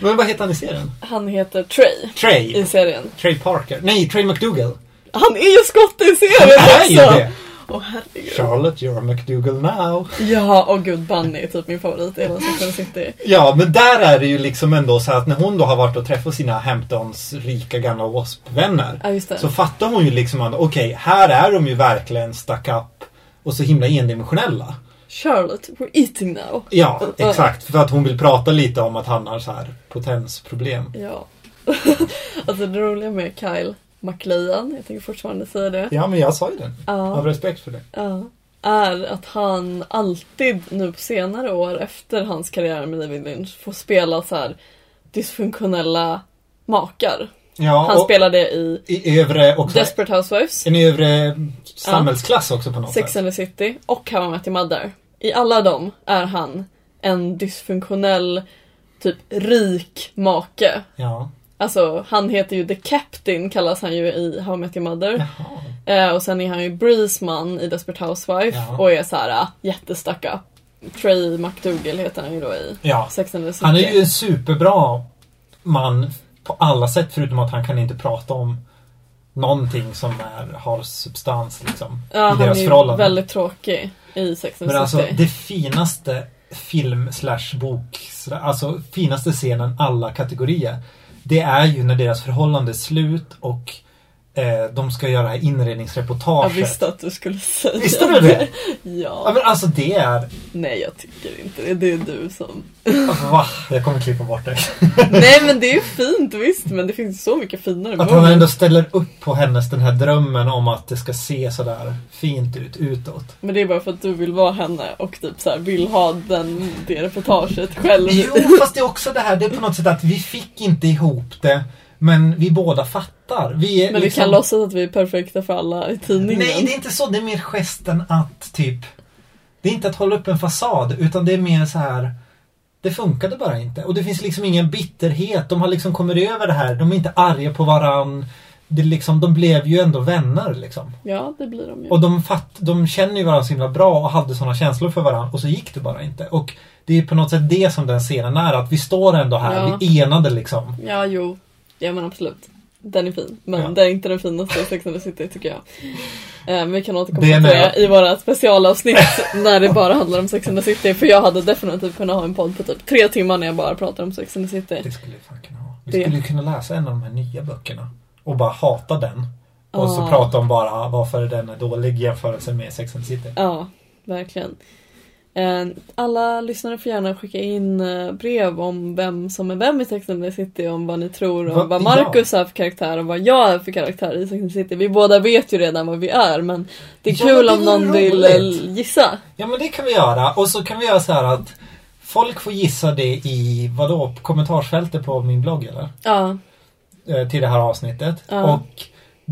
*laughs* Men vad heter han i serien? Han heter Trey i Trey. serien. Trey Parker. Nej, Trey McDougal. Han är ju skott i Han serien är ju också! det! Herregud. Charlotte, you're a McDougal now. Ja, och gud Bunny är typ min favorit i the City. Ja, men där är det ju liksom ändå så att när hon då har varit och träffat sina Hamptons rika gamla W.A.S.P-vänner. Ja. Så fattar hon ju liksom att okej, här är de ju verkligen stuck up och så himla endimensionella. Charlotte, we're eating now. Ja, exakt. För att hon vill prata lite om att han har så här potensproblem. Ja. *laughs* alltså det roliga med Kyle McLean, jag tänker fortfarande säga det. Ja, men jag sa ju det. Ja. Av respekt för det. Ja. Är att han alltid nu på senare år efter hans karriär med David Lynch får spela så här dysfunktionella makar. Ja, Han spelade i i övre också. Desperate Housewives, En övre samhällsklass också på något Sex sätt. and the City och How I Met Your Mother. I alla dem är han en dysfunktionell, typ rik make. Ja. Alltså han heter ju The Captain kallas han ju i How I Met Your Mother. Jaha. Eh, och sen är han ju Breezeman i Desperate Housewife Ja. och är såhär uh, jättestuck up. Trey McDougal heter han ju då i Ja. Sex and the City. Han är ju en superbra man på alla sätt förutom att han kan inte prata om någonting som är, har substans liksom. ja, I han deras är ju väldigt tråkig i Sex and Men the alltså City. det finaste film slash bok, alltså finaste scenen alla kategorier. Det är ju när deras förhållande är slut och de ska göra det här Jag visste att du skulle säga Visste du det? *laughs* Ja Ja. men alltså det är... Nej jag tycker inte det. Det är du som... Alltså, va? Jag kommer klippa bort det. *laughs* Nej men det är ju fint visst men det finns så mycket finare Att han ändå ställer upp på hennes den här drömmen om att det ska se sådär fint ut utåt. Men det är bara för att du vill vara henne och typ så här vill ha den, det reportaget själv. Jo, fast det är också det här, det är på något sätt att vi fick inte ihop det, men vi båda fattar. Vi Men vi liksom- kan låtsas att vi är perfekta för alla i tidningen. Nej, det är inte så. Det är mer gesten att typ... Det är inte att hålla upp en fasad, utan det är mer så här... Det funkade bara inte. Och det finns liksom ingen bitterhet. De har liksom kommit över det här. De är inte arga på varann. Det liksom, de blev ju ändå vänner liksom. Ja, det blir de ju. Och de, fatt, de känner ju varandra så himla bra och hade sådana känslor för varandra och så gick det bara inte. Och det är på något sätt det som den scenen är. Att vi står ändå här, Ja. vi enade liksom. Ja, jo. Ja, men absolut. Den är fin. Men Ja. det är inte den finaste i Sex and the City tycker jag. Eh, Men vi kan återkomma till det i våra specialavsnitt *laughs* när det bara handlar om Sex and the City. För jag hade definitivt kunnat ha en podd på typ tre timmar när jag bara pratar om Sex and the City. Det skulle vi fan kunna ha. Vi Det- skulle ju kunna läsa en av de här nya böckerna. Och bara hata den. Och så Ah. prata om bara varför den är dålig i jämförelse med Sex and the City. Ja, verkligen. Eh, Alla lyssnare får gärna skicka in eh, brev om vem som är vem i Sex and the City, om vad ni tror, om Va- vad Marcus är för karaktär och vad jag är för karaktär i Sex and the City. Vi båda vet ju redan vad vi är, men det är Ja, kul om det är någon vill roligt. eh, gissa. Ja men det kan vi göra. Och så kan vi göra så här att folk får gissa det i, vadå, kommentarsfältet på min blogg eller? Ja, Till det här avsnittet. Ja. Och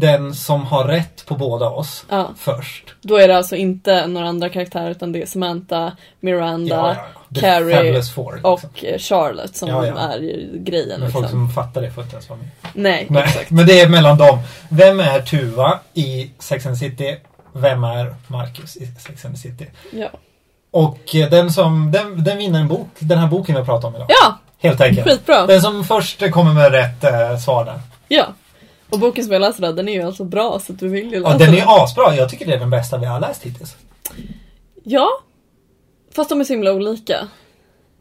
den som har rätt på båda oss Ja. först. Då är det alltså inte några andra karaktärer utan det är Samantha, Miranda Ja, ja, Carrie Four. Liksom. och eh, Charlotte som är grejen. Men folk Liksom. som fattar det får inte ens vara med. Nej, Nej, exakt. men det är mellan dem. Vem är Tuva i Sex and the City? Vem är Marcus i Sex and the City? Ja. Och eh, den som, den, den vinner en bok, den här boken vi pratar om idag. ja, Helt enkelt. skitbra. Den som först kommer med rätt eh, svar där. Ja. Och boken som jag läser då, den är ju alltså bra så att du vill ju läsa Ja, den är asbra. Jag tycker det är den bästa vi har läst hittills. Ja. Fast de är så himla olika.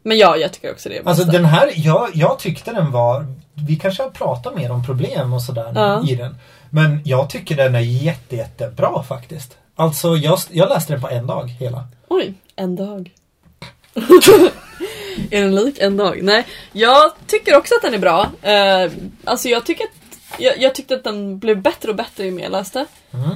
Men ja, jag tycker också det är Alltså bästa. den här, jag, jag tyckte den var, vi kanske har pratat mer om problem och sådär Ja. i den. Men jag tycker den är jätte, jättebra faktiskt. Alltså jag, jag läste den på en dag hela. Oj, en dag. *laughs* är den lik en dag? Nej, jag tycker också att den är bra. Eh, alltså jag tycker att jag, jag tyckte att den blev bättre och bättre ju mer jag läste. Mm.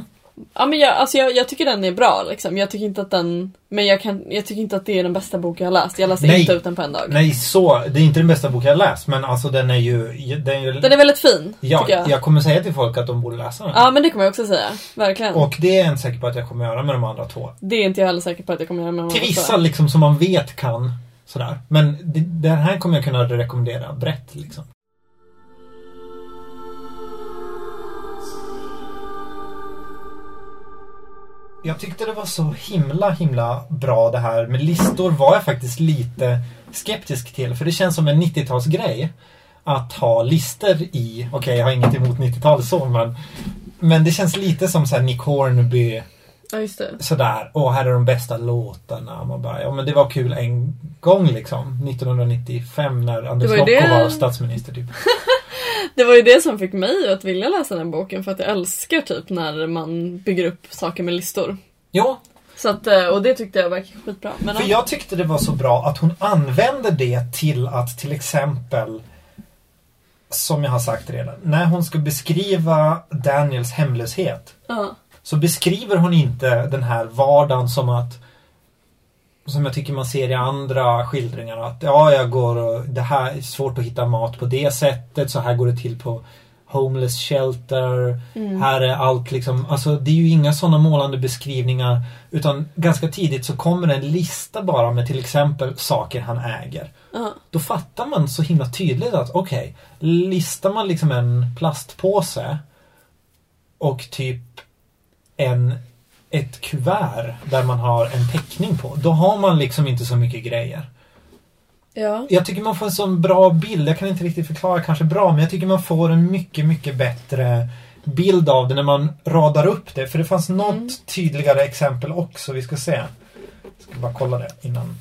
Ja men jag, alltså jag, jag tycker den är bra liksom. Jag tycker inte att den, men jag, kan, jag tycker inte att det är den bästa boken jag har läst. Jag läste Nej. inte ut den på en dag. Nej, så, det är inte den bästa bok jag har läst men alltså den är ju... Den är, ju, Den är väldigt fin, ja, jag. jag kommer säga till folk att de borde läsa den. Ja men det kommer jag också säga, verkligen. Och det är jag inte säker på att jag kommer göra med de andra två. det är inte jag heller säker på att jag kommer göra med Till honom vissa också. liksom som man vet kan. Sådär. Men det, den här kommer jag kunna rekommendera brett liksom. Jag tyckte det var så himla himla bra det här med listor var jag faktiskt lite skeptisk till. För det känns som en 90-talsgrej. Att ha listor i, okej jag har inget emot 90-talet så men Men det känns lite som såhär Nick Hornby Ja just det. sådär, åh här är de bästa låtarna. Man bara, ja men det var kul en gång liksom. 1995 när Anders var Lokko det- var statsminister typ. *laughs* Det var ju det som fick mig att vilja läsa den boken för att jag älskar typ när man bygger upp saker med listor. Ja, Så att, eh, och det tyckte jag verkar skitbra. Men för ja. jag tyckte det var så bra att hon använde det till att till exempel som jag har sagt redan, när hon ska beskriva Daniels hemlöshet ja. så beskriver hon inte den här vardagen som att som jag tycker man ser i andra skildringar att ja, jag går och det här är svårt att hitta mat på det sättet, så här går det till på Homeless shelter. Mm. Här är allt liksom, alltså det är ju inga sådana målande beskrivningar utan ganska tidigt så kommer en lista bara med till exempel saker han äger. Ja. Då fattar man så himla tydligt att okej, listar man liksom en plastpåse och typ en ett kuvert där man har en teckning på. Då har man liksom inte så mycket grejer. ja. Jag tycker man får en sån bra bild. Jag kan inte riktigt förklara kanske bra, men jag tycker man får en mycket, mycket bättre bild av det när man radar upp det. För det fanns något Mm. tydligare exempel också. Vi ska se. Jag ska bara kolla det innan.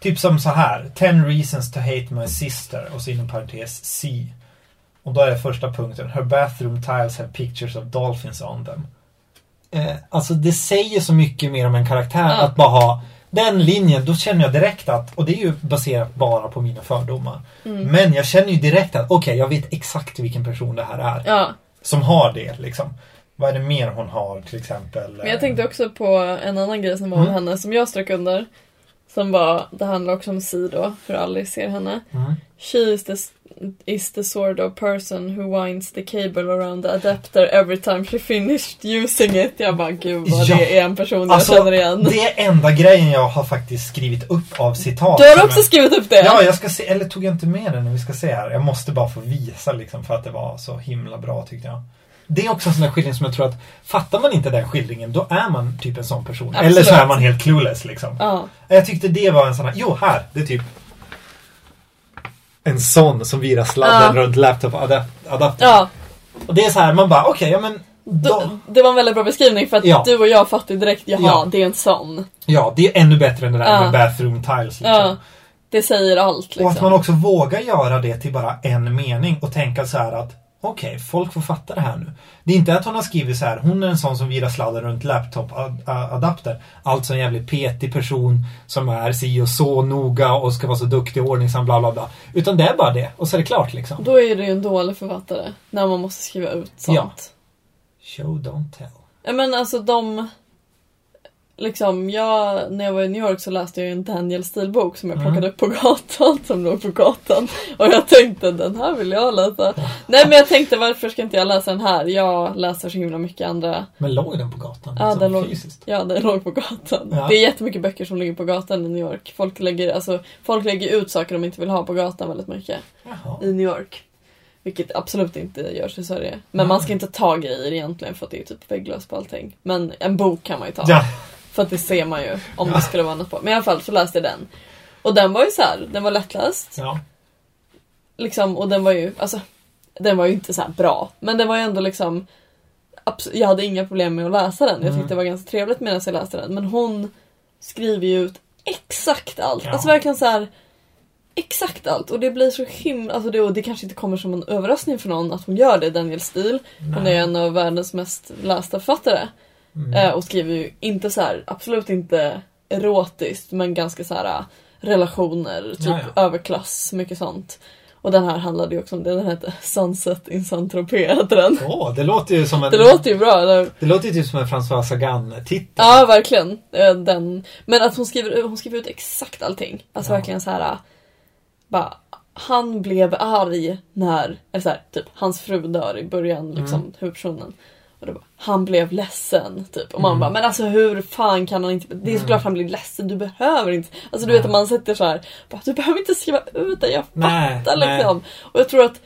Typ som så här. 10 reasons to hate my sister och så inom parentes C. Och då är första punkten. Her bathroom tiles have pictures of dolphins on them. Eh, alltså det säger så mycket mer om en karaktär Ja. att bara ha den linjen. Då känner jag direkt att, och det är ju baserat bara på mina fördomar. Mm. Men jag känner ju direkt att okej, jag vet exakt vilken person det här är. ja. Som har det liksom. Vad är det mer hon har till exempel? Men jag tänkte också på en annan grej som var Mm. henne som jag strök under. Som var, det handlar också om Si då, hur Alice ser henne. Mm. She is the, is the sort of person who winds the cable around the adapter every time she finished using it. Jag bara gud vad Ja. det är en person jag Alltså, känner igen. det är enda grejen jag har faktiskt skrivit upp av citat. Du har också är- skrivit upp det? Ja, jag ska se, eller tog jag inte med den? Vi ska se här. Jag måste bara få visa liksom för att det var så himla bra tyckte jag. Det är också en sån där skildring som jag tror att fattar man inte den skildringen då är man typ en sån person. Absolut. Eller så är man helt clueless liksom. Ja. Jag tyckte det var en sån här, jo här, det är typ en sån som virar sladden Ja. runt laptop-adaptern. ja. Och det är så här, man bara okej, ja men då, det var en väldigt bra beskrivning för att Ja. du och jag fattade direkt, jaha, Ja. det är en sån. Ja, det är ännu bättre än det där Ja. med bathroom tiles liksom. Ja. Det säger allt liksom. Och att man också vågar göra det till bara en mening och tänka så här att okej, folk får fatta det här nu. Det är inte att hon har skrivit så här, hon är en sån som virar sladden runt laptop-adapter. Alltså en jävligt petig person som är si och så noga och ska vara så duktig och ordningsam, bla bla bla. Utan det är bara det, och så är det klart liksom. Då är du ju en dålig författare. När man måste skriva ut sånt. Ja. Show, don't tell. Ja. Men alltså de... liksom, jag, när jag var i New York så läste jag en Daniel Steele-bok som jag Mm. plockade upp på gatan, *laughs* som låg på gatan. Och jag tänkte, den här vill jag läsa. Nej men jag tänkte, varför ska inte jag läsa den här? Jag läser så himla mycket andra. Men låg den på gatan? Ja, liksom, den låg, fysiskt? ja, den låg på gatan. Ja. Det är jättemycket böcker som ligger på gatan i New York. Folk lägger, alltså, folk lägger ut saker de inte vill ha på gatan väldigt mycket Jaha. i New York. Vilket absolut inte görs i Sverige. Men Nej. man ska inte ta grejer egentligen för att det är typ vägglöst på allting. Men en bok kan man ju ta. Ja. För att det ser man ju om det skulle vara något på. Men i alla fall så läste jag den. Och den var ju så här, den var lättläst. ja. Liksom, och den var ju, alltså, den var ju inte så här bra. Men den var ju ändå liksom, jag hade inga problem med att läsa den. Jag Mm. tyckte det var ganska trevligt medan jag läste den. Men hon skriver ju ut exakt allt. Ja. Alltså verkligen så här exakt allt. Och det blir så himla, alltså det, och det kanske inte kommer som en överraskning för någon att hon gör det, Daniel Steele. Hon är en av världens mest lästa författare. Mm. Eh, och skriver ju inte så här, absolut inte erotiskt, men ganska så här äh, relationer, typ Ja, ja. överklass, mycket sånt. Och den här handlade ju också om det, den hette Sunset in Saint-Tropez heter den. Åh, det låter ju som en... Det låter ju bra, eller? det låter ju typ som en François Sagan-titel. Ja, verkligen. Eh, Den. Men att hon skriver, hon skriver ut exakt allting. Alltså Ja. verkligen så här. Bara, han blev arg när, eller så här, typ, hans fru dör i början, liksom, Mm. huvudpersonen. Och det bara, han blev ledsen, typ. Och man Mm. bara, men alltså hur fan kan han inte, det är såklart han blir ledsen, du behöver inte. Alltså du Nej. vet att man sätter så här, bara, du behöver inte skriva ut det, jag Nej, fattar nej. liksom. Och jag tror att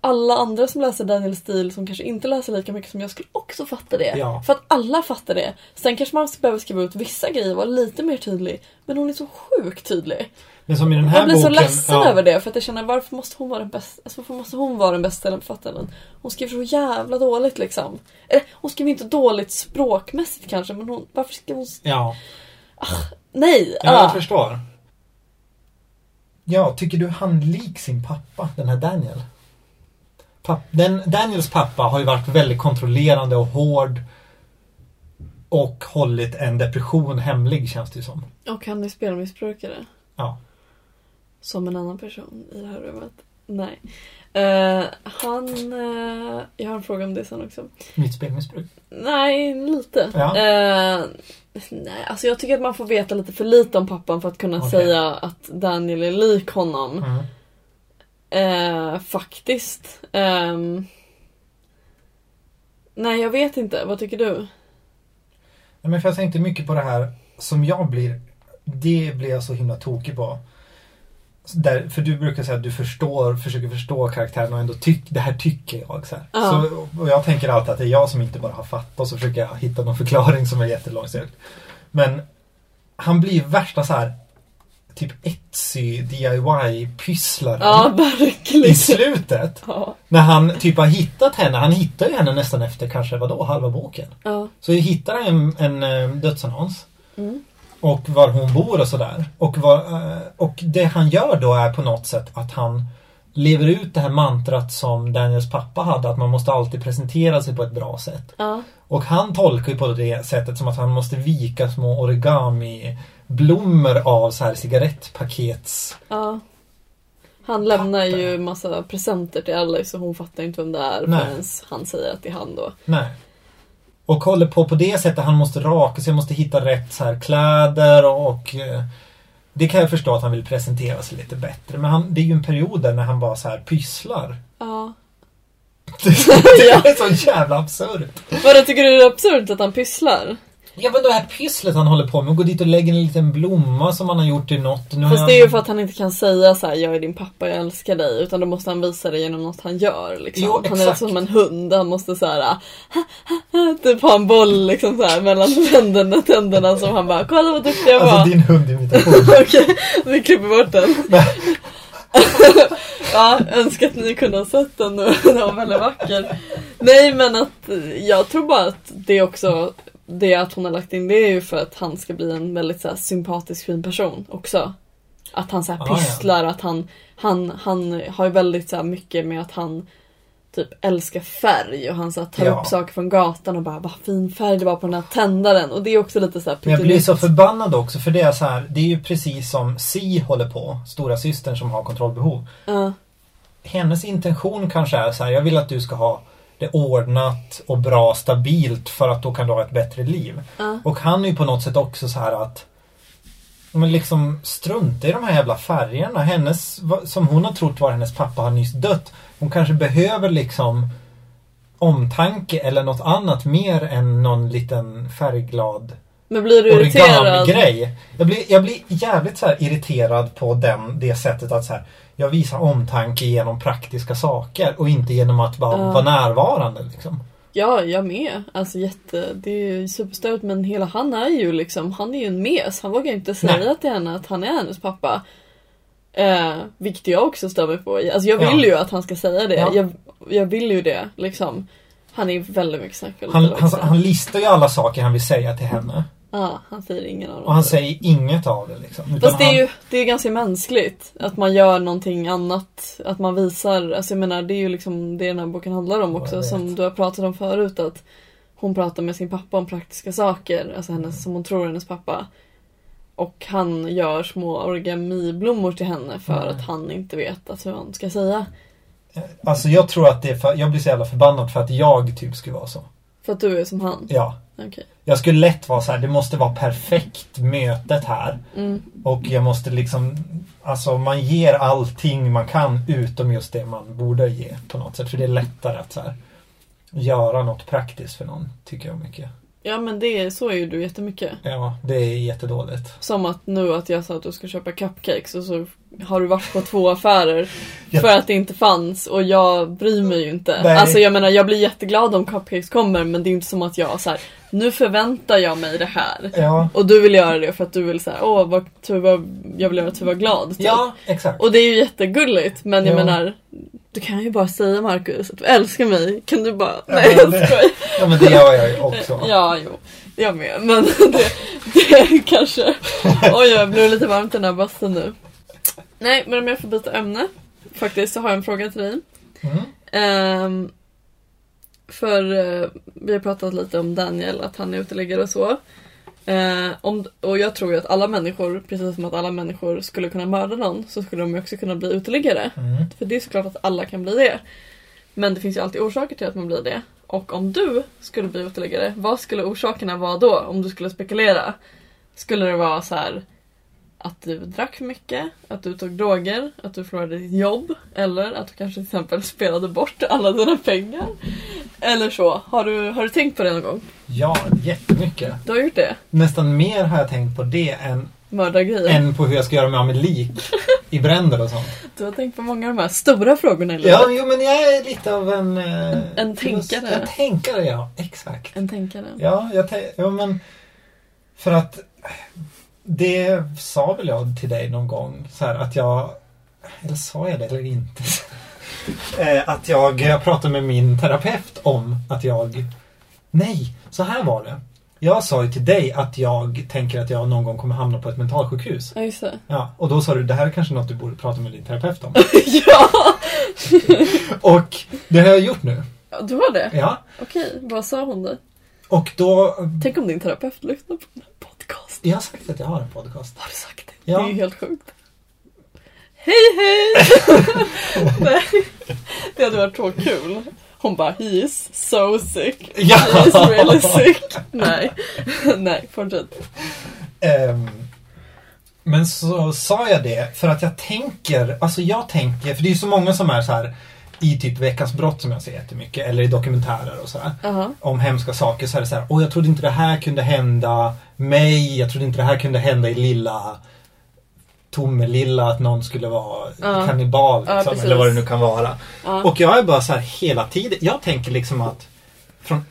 alla andra som läser Daniel Steele som kanske inte läser lika mycket som jag skulle också fatta det. Ja. För att alla fattar det. Sen kanske man behöver skriva ut vissa grejer och vara lite mer tydlig. Men hon är så sjukt tydlig. Men som i den här Jag blir så boken... ledsen ja. över det för att jag känner varför måste hon vara den bästa? Alltså, varför måste hon vara den bästa författaren? Hon skriver så jävla dåligt liksom. Eller hon skriver inte dåligt språkmässigt kanske men hon, varför skriver hon... Ja, Nej! ja ah. jag förstår. Ja, tycker du han lik sin pappa, den här Daniel? Papp, den, Daniels pappa har ju varit väldigt kontrollerande och hård. Och hållit en depression hemlig känns det ju som. Och han är spelmissbrukare. Ja. Som en annan person i det här rummet. Nej. Eh, han... eh, jag har en fråga om det sen också. Mitt spelmissbruk. Nej, lite. Ja. Eh, nej, alltså jag tycker att man får veta lite för lite om pappan för att kunna Okej. säga att Daniel är lik honom. Mm. Faktiskt. Ehm, nej, jag vet inte. Vad tycker du? Nej, men för jag tänkte mycket på det här som jag blir, det blir jag så himla tokig på. Där, för du brukar säga att du förstår, försöker förstå karaktären och ändå tycker, det här tycker jag. Så. Ja. så Och jag tänker alltid att det är jag som inte bara har fattat och så försöker jag hitta någon förklaring som är jättelångsökt. Men han blir värsta så här typ Etsy DIY-pysslaren Ja, i slutet. Ja, När han typ har hittat henne, han hittar ju henne nästan efter kanske vadå, halva boken. ja. Så hittar en, en eh, dödsannons. Mm. Och var hon bor och sådär. Och, var, eh, och det han gör då är på något sätt att han lever ut det här mantrat som Daniels pappa hade. Att man måste alltid presentera sig på ett bra sätt. ja. Och han tolkar ju på det sättet som att han måste vika små origami-blommor av så här cigarettpakets... ja. Han lämnar Papper. ju massa presenter till Alice och hon fattar inte vem det är Nej. förrän han säger att det är han då. Nej. Och håller på på det sättet. Han måste raka sig, måste hitta rätt så här kläder och... och eh, det kan jag förstå att han vill presentera sig lite bättre. Men han, det är ju en period där när han bara så här pysslar. Ja. *laughs* Det är så jävla absurt. Vadå, tycker du det är absurt att han pysslar? Ja men det här pysslet han håller på med. Gå dit och lägga en liten blomma som han har gjort i något. Nu Fast det är ju för att han inte kan säga så här: jag är din pappa, jag älskar dig. Utan då måste han visa det genom något han gör. Liksom. Jo, han är som en hund, han måste så här, *laughs* typ ha en boll liksom så här, mellan tänderna, tänderna som han bara, kolla vad duktig jag var. Alltså din hundimitation. *laughs* Okej, vi klipper bort den. *laughs* ja, önskar att ni kunde ha sett den nu. Den var väldigt vacker. Nej men att jag tror bara att det också det att hon har lagt in det är ju för att han ska bli en väldigt så här, sympatisk fin person också. Att han så här Ah, ja. pysslar, att han, han, han har ju väldigt så här, mycket med att han typ älskar färg och han så här, tar Ja. upp saker från gatan och bara vad fin färg det var på den här tändaren och det är också lite så här Men jag blir så förbannad också för det är så här. Det är ju precis som Si håller på. Stora systern som har kontrollbehov. Ja, hennes intention kanske är så här, jag vill att du ska ha det är ordnat och bra, stabilt för att då kan du ha ett bättre liv. Ja. Och han är ju på något sätt också så här att men liksom strunta i de här jävla färgerna. Hennes, som hon har trott var hennes pappa har nyss dött. Hon kanske behöver liksom omtanke eller något annat mer än någon liten färgglad Men blir du irriterad? origami-grej. Jag blir, jag blir jävligt så här irriterad på den, det sättet att så här, jag visar omtanke genom praktiska saker och inte genom att bara Ja. vara närvarande. Liksom. Ja, jag med. Alltså jätte, det är ju superstört men hela han är ju liksom, han är ju en mes. Han vågar inte säga Nej. till henne att han är hennes pappa. Eh, vilket jag också stör mig på. Alltså jag Ja. vill ju att han ska säga det. Ja. Jag, jag vill ju det liksom. Han är väldigt mycket snackfull. Han, han, han listar ju alla saker han vill säga till henne. Ja, han säger ingen av dem. Och han säger inget av det. Liksom. Fast det är han- ju det är ganska mänskligt att man gör någonting annat. Att man visar, alltså jag menar det är ju liksom det den här boken handlar om också som du har pratat om förut att hon pratar med sin pappa om praktiska saker, alltså hennes, som hon tror är hennes pappa. Och han gör små origamiblommor till henne för Mm. att han inte vet alltså, hur han ska säga. Alltså jag tror att det är för, jag blir så jävla förbannad för att jag typ skulle vara så. För att du är som han. Ja. Okej. Jag skulle lätt vara så här, det måste vara perfekt mötet här. Mm. Och jag måste liksom, alltså man ger allting man kan utom just det man borde ge på något sätt. För det är lättare att så här, göra något praktiskt för någon, tycker jag mycket. Ja men det så är ju du jättemycket. Ja, det är jättedåligt. Som att nu att jag sa att du ska köpa cupcakes och så har du varit på två affärer *laughs* Jag- för att det inte fanns och jag bryr mig ju inte. Nej. Alltså jag menar jag blir jätteglad om cupcakes kommer men det är inte som att jag så här, nu förväntar jag mig det här. Ja, Och du vill göra det för att du vill säga åh vad Tuva, jag vill göra Tuva glad. Typ. ja exakt. Och det är ju jättegulligt men jag Ja. menar du kan ju bara säga Marcus att du älskar mig. Kan du bara, Ja, nej jag skojar. Ja, men det gör jag ju också. *laughs* Ja, jo. Jag med. Men *laughs* det, det kanske... Oj, jag blev lite varmt i den här bastun nu. Nej, men om jag får byta ämne. Faktiskt så har jag en fråga till dig. Mm. Ehm, för eh, vi har pratat lite om Daniel, att han är uteliggare och så. Eh, om, och jag tror ju att alla människor, precis som att alla människor skulle kunna mörda någon, så skulle de ju också kunna bli uteliggare. Mm. För det är såklart att alla kan bli det. Men det finns ju alltid orsaker till att man blir det. Och om du skulle bli uteliggare, vad skulle orsakerna vara då? Om du skulle spekulera? Skulle det vara så här att du drack för mycket, att du tog droger, att du förlorade ditt jobb eller att du kanske till exempel *laughs* spelade bort alla dina pengar? Eller så. Har du, har du tänkt på det någon gång? Ja, jättemycket. Du har gjort det? Nästan mer har jag tänkt på det än, Mördargrejer? än på hur jag ska göra mig av med lik *laughs* i bränder och sånt. Du har tänkt på många av de här stora frågorna i livet? Ja, jo, men jag är lite av en... eh, en tänkare. En tänkare, ja. Exakt. En tänkare? Ja, jag ja, men för att det sa väl jag till dig någon gång så här att jag eller sa jag det eller inte? *laughs* Eh, att jag, jag pratade med min terapeut om att jag Nej, så här var det. Jag sa ju till dig att jag tänker att jag någon gång kommer hamna på ett mentalsjukhus. Ja, just det. Ja, och då sa du det här är kanske något du borde prata med din terapeut om. *laughs* ja! *laughs* Och det har jag gjort nu. Ja, Du har det? Ja, Okej, vad sa hon då? och då Tänk om din terapeut lyssnar på den här podcast. Jag har sagt att jag har en podcast. Har du sagt det? Ja. Det är ju helt sjukt. Hej hej! *laughs* Nej, det hade varit så kul. Hon bara, he is so sick. Ja! He is really sick. Nej, nej, fortsätt. Ehm, men så sa jag det för att jag tänker, alltså jag tänker, för det är ju så många som är så här i typ Veckans brott som jag ser jättemycket, eller i dokumentärer och så här. Jaha. Om hemska saker så är det så här, åh jag trodde inte det här kunde hända mig, jag trodde inte det här kunde hända i lilla Tomelilla att någon skulle vara Ja. kannibal Ja, liksom, precis. eller vad det nu kan vara. Och jag är bara så här hela tiden. Jag tänker liksom att från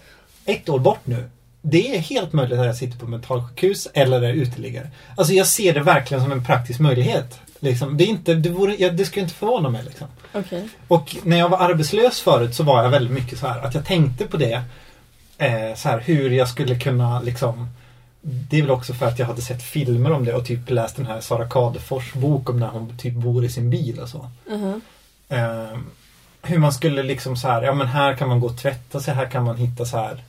ett år bort nu. Det är helt möjligt att jag sitter på mentalsjukhus eller är uteliggare. Alltså jag ser det verkligen som en praktisk möjlighet. Liksom. Det, är inte, det, vore, ja, det skulle inte förvåna mig. Liksom. Okej. Och när jag var arbetslös förut så var jag väldigt mycket så här att jag tänkte på det. Eh, så här hur jag skulle kunna liksom det är väl också för att jag hade sett filmer om det och typ läst den här Sara Kadefors bok om när hon typ bor i sin bil och så. Mhm. Eh, hur man skulle liksom så här, ja men här kan man gå och tvätta sig, här kan man hitta så här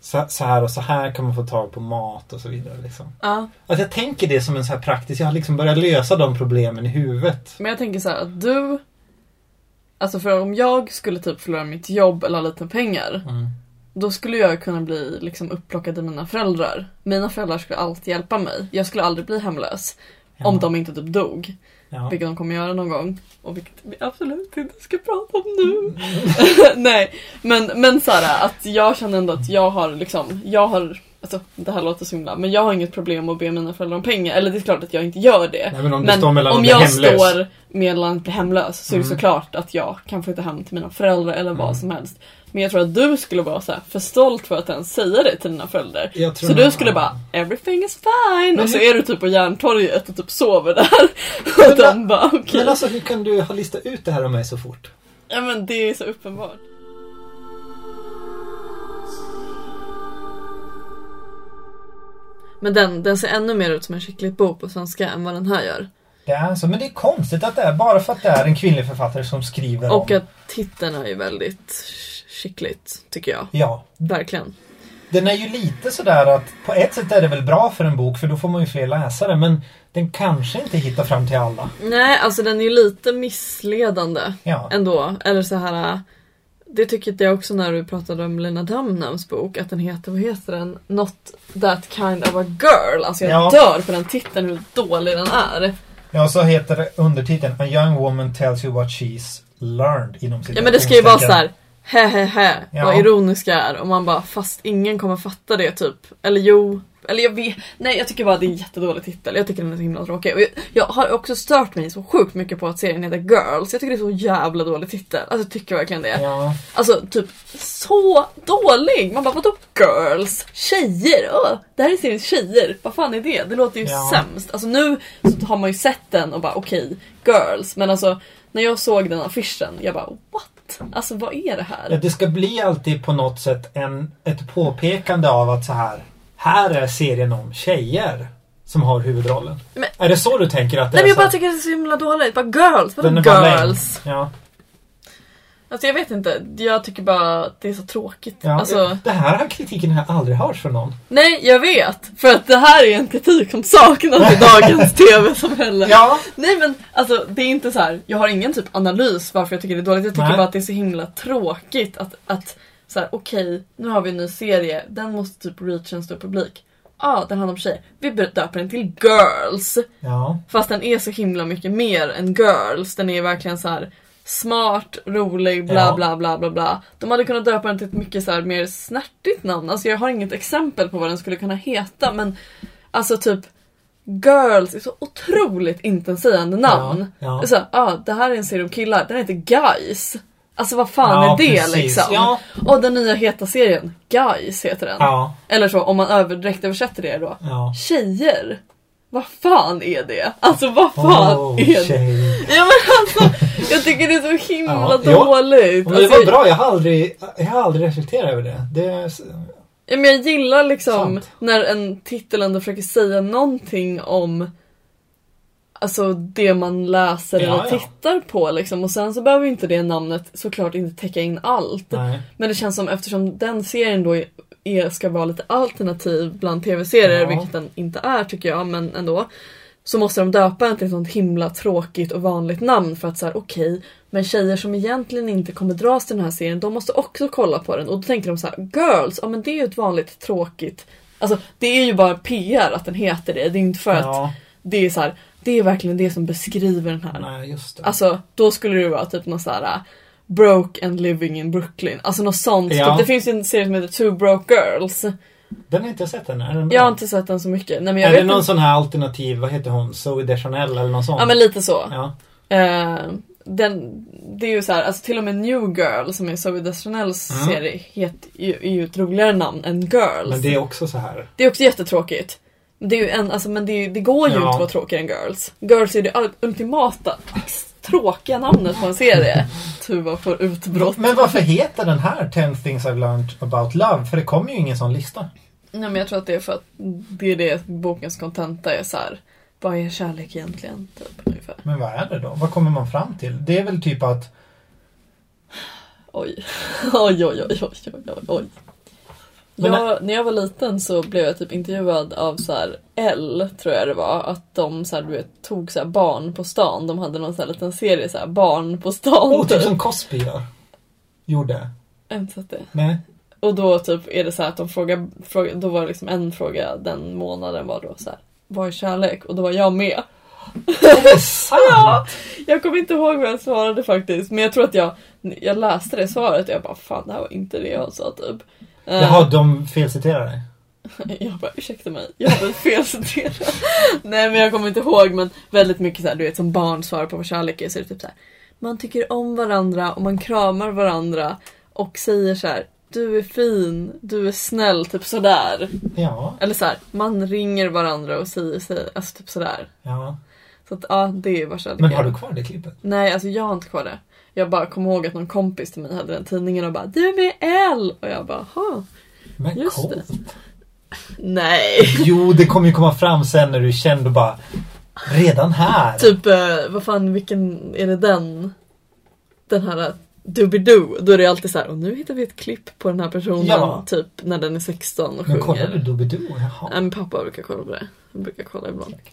så, så här och så här kan man få tag på mat och så vidare. Liksom. Ja, Att jag tänker det som en så här praktisk, jag har liksom börjat lösa de problemen i huvudet. men jag tänker så här att du Alltså för om jag skulle typ förlora mitt jobb eller ha lite pengar. Mm. Då skulle jag kunna bli liksom upplockad av mina föräldrar. Mina föräldrar skulle alltid hjälpa mig. Jag skulle aldrig bli hemlös. Ja. Om de inte typ dog. Ja. Vilket de kommer göra någon gång. Och vilket vi absolut inte ska prata om nu. *laughs* Nej, men, men såhär att jag känner ändå att jag har liksom, jag har Alltså det här låter så himla, men jag har inget problem att be mina föräldrar om pengar. Eller det är klart att jag inte gör det. Nej, men om Men står mellan om jag hemlös. står mellan att bli hemlös så är det Mm. såklart att jag kan flytta hem till mina föräldrar eller vad Mm. som helst. Men jag tror att du skulle vara så här för stolt för att ens säga det till dina föräldrar. Så du skulle bara 'Everything is fine' Men och så hur- är du typ på Järntorget och typ sover där. *laughs* Men Och de bara okej. Men alltså hur kan du ha listat ut det här om mig så fort? Ja men det är så uppenbart. Men den, den ser ännu mer ut som en skickligt bok på svenska än vad den här gör. Det är så, men det är konstigt att det är bara för att det är en kvinnlig författare som skriver Och om. att titeln är ju väldigt skickligt, tycker jag. Ja. Verkligen. Den är ju lite sådär att på ett sätt är det väl bra för en bok för då får man ju fler läsare men den kanske inte hittar fram till alla. Nej, alltså den är ju lite missledande Ja. ändå. Eller så här. Det tycker jag också när du pratade om Lena Dunhams bok, att den heter, vad heter den? Not that kind of a girl. Alltså jag Ja. dör på den titeln, hur dålig den är. Ja, så heter det undertiteln A young woman tells you what she's learned inom Ja men det ska ju vara så här. He he he, Ja. vad ironiska är och man bara fast ingen kommer fatta det typ. Eller jo, eller jag vet, nej jag tycker bara det är en jättedålig titel. Jag tycker den är så himla tråkig. Och jag, jag har också stört mig så sjukt mycket på att serien heter Girls. Jag tycker det är så jävla dålig titel. Alltså jag tycker verkligen det. Ja. Alltså typ så dålig! Man bara vadå girls? Tjejer? Åh, det här är serien tjejer. Vad fan är det? Det låter ju Ja. sämst. Alltså nu så har man ju sett den och bara okej, girls. Men alltså när jag såg den affischen, jag bara what? Alltså vad är det Ja, här? Det ska bli alltid på något sätt en, ett påpekande av att så här Här är serien om tjejer som har huvudrollen. Men- är det så du tänker att det Nej är men jag bara tycker det är så himla dåligt. Bara girls, vadå är bara girls? Ja. Alltså jag vet inte, jag tycker bara att det är så tråkigt. ja. Alltså, Det här har kritiken har aldrig hörts från någon. nej jag vet! För att det här är en kritik som saknas i dagens *laughs* tv-samhälle. Ja. Nej men alltså det är inte så här. jag har ingen typ analys varför jag tycker det är dåligt. Jag tycker Nej. bara att det är så himla tråkigt att, att så här, okej, nu har vi en ny serie, den måste typ reach en stor publik. Ja, ah, den handlar om tjejer. Vi döper den till Girls. Ja. Fast den är så himla mycket mer än Girls. Den är verkligen så här smart, rolig, bla Ja. bla bla bla bla. De hade kunnat döpa den till ett mycket så här mer snärtigt namn. Alltså jag har inget exempel på vad den skulle kunna heta men alltså typ Girls är så otroligt intetsägande namn. Ja, ja. Så, ah, det här är en serie om killar, den heter Guys. Alltså vad fan Ja, är det precis. liksom? Ja. Och den nya heta serien, Guys heter den. Ja. Eller så om man över, direkt översätter det då. Ja. Tjejer? Vad fan är det? Alltså vad fan Oh, är det? tjej. Ja men alltså, jag tycker det är så himla Ja, dåligt. Men det Alltså, var bra, jag har aldrig, jag har aldrig reflekterat över det. det är, Ja, men jag gillar liksom Sant. när en titel ändå försöker säga någonting om Alltså det man läser Ja, eller ja. tittar på liksom och sen så behöver inte det namnet såklart inte täcka in allt. nej. Men det känns som eftersom den serien då är, ska vara lite alternativ bland tv-serier, Ja. vilket den inte är tycker jag, men ändå. Så måste de döpa den till ett sånt himla tråkigt och vanligt namn för att säga okej, men tjejer som egentligen inte kommer dras till den här serien, de måste också kolla på den. Och då tänker de så här: girls, ja men det är ju ett vanligt tråkigt Alltså det är ju bara PR att den heter det, det är inte för att Ja, det är så här, det är verkligen det som beskriver den här nej just det. Alltså då skulle det vara typ något såhär uh, Broke and living in Brooklyn. Alltså något sånt. Ja. Typ, det finns ju en serie som heter Two Broke Girls. Den har inte sett än, är den bra? Jag har inte sett den så mycket. Nej, men jag är det vet någon inte. sån här alternativ, vad heter hon? Zoe Deschanel eller någon sån? Ja men lite så. Ja. Eh, den, det är ju så här, alltså till och med New Girl som är Zoe Deschanels Mm. serie het, är, ju ett roligare namn än Girls. Men det är också så här. Det är också jättetråkigt. Det, är ju en, alltså, men det, är- det går ju Ja. inte att vara tråkigare än Girls. Girls är det ul- ultimata tråkiga namnet på en serie. Tuva får utbrott. Men varför heter den här 10 things I've learned about love? För det kommer ju ingen sån lista. Nej men jag tror att det är för att det är det bokens kontenta är så här. Vad är kärlek egentligen? Typ, ungefär. Men vad är det då? Vad kommer man fram till? Det är väl typ att Oj. *laughs* Oj, oj, oj, oj, oj, oj, jag, när jag var liten så blev jag typ intervjuad av så här L, tror jag det var. Att de så här, du vet, tog så här barn på stan. De hade någon så här liten serie, så här, barn på stan. Åh, typ som Cosby gör. Gjorde. Jag har inte sett det. Nej. Och då typ är det så här att de frågar, frågar då var det liksom en fråga den månaden var då så här. Vad är kärlek? Och då var jag med. Är det *laughs* sant? Ja, jag kommer inte ihåg vad jag svarade faktiskt. Men jag tror att jag, jag läste det svaret och jag bara fan det här var inte det jag sa typ. Jaha, de felciterar dig? *laughs* Jag bara ursäkta mig, jag har felciterat. *laughs* Nej men jag kommer inte ihåg men väldigt mycket så här, du vet som barn svarar på vad kärlek är så är det typ så här. Man tycker om varandra och man kramar varandra och säger så här. Du är fin, du är snäll, typ sådär. Ja. Eller så här, man ringer varandra och säger, säger alltså typ sådär. ja. Så att ja, det är vad kärlek Men är. har du kvar det klippet? Nej, alltså jag har inte kvar det. Jag bara kommer ihåg att någon kompis till mig hade den tidningen och bara Du är med L! Och jag bara ha Men Just coolt. Nej. *laughs* Jo, det kommer ju komma fram sen när du är känd och bara Redan här? Typ, eh, vad fan, vilken, är det den? Den här eh, Doobidoo, då är det alltid så här, och nu hittar vi ett klipp på den här personen, Ja. typ när den är 16 och Men kollar du sjunger. Doobidoo? Jaha. Men pappa brukar kolla på det. Jag brukar kolla ibland. Säkert.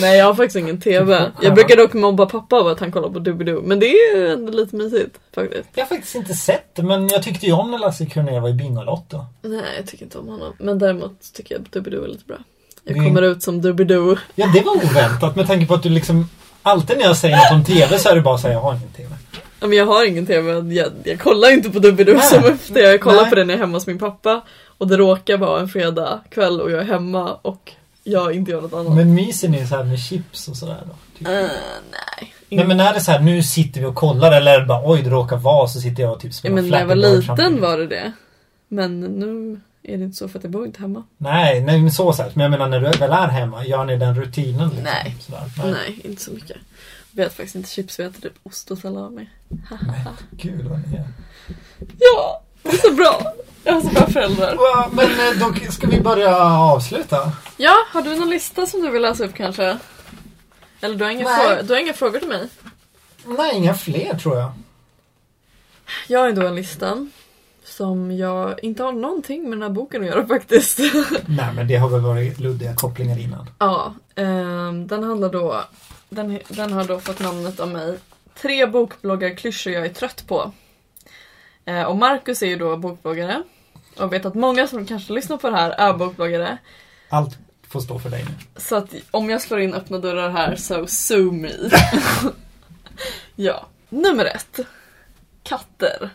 Nej jag har faktiskt ingen TV. Jag brukar dock mobba pappa av att han kollar på Doobidoo. Men det är ju ändå lite mysigt faktiskt. Jag har faktiskt inte sett det, men jag tyckte ju om när Lasse Kronér var i Bingolotto. Nej jag tycker inte om honom. Men däremot tycker jag Doobidoo är lite bra. Jag kommer ut som Doobidoo. Ja, det var oväntat med tanke på att du liksom Alltid när jag säger något om TV så är det bara så här, jag har ingen TV. Ja, Men jag har ingen TV, jag, jag kollar inte på Doobidoo som ofta. Jag kollar Nej. på den när jag är hemma hos min pappa. Och det råkar vara en fredag kväll och jag är hemma och jag inte gör något annat. Men myser ni så här med chips och sådär då? Typ. Eh, nej. Nej men är det så här, nu sitter vi och kollar eller är det bara oj det råkar vara så sitter jag och typ Ja, spelar men när jag var liten var det det. Men nu är det inte så för att jag bor inte hemma. Nej, nej men så sett. Men jag menar när du väl är hemma, gör ni den rutinen? Liksom, Nej. Sådär? Nej. inte så mycket. Vi äter faktiskt inte chips, vi äter typ ost och salami. Men *laughs* gud vad ni är. Ja, det är så bra. Jag har så bra föräldrar. Va, Men eh, då ska vi börja avsluta. Ja, har du någon lista som du vill läsa upp kanske? Eller du har inga, Nej. frå- du har inga frågor till mig? Nej, inga fler tror jag. Jag har då en lista som jag inte har någonting med den här boken att göra faktiskt. *laughs* Nej men det har väl varit luddiga kopplingar innan. ja, ehm, den handlar då, den, den har då fått namnet av mig. Tre bokbloggarklyschor jag är trött på. Eh, och Marcus är ju då bokbloggare. Och vet att många som kanske lyssnar på det här är bokbloggare. Allt får stå för dig nu. Så att om jag slår in öppna dörrar här så sue me. *laughs* ja. Nummer ett. Katter.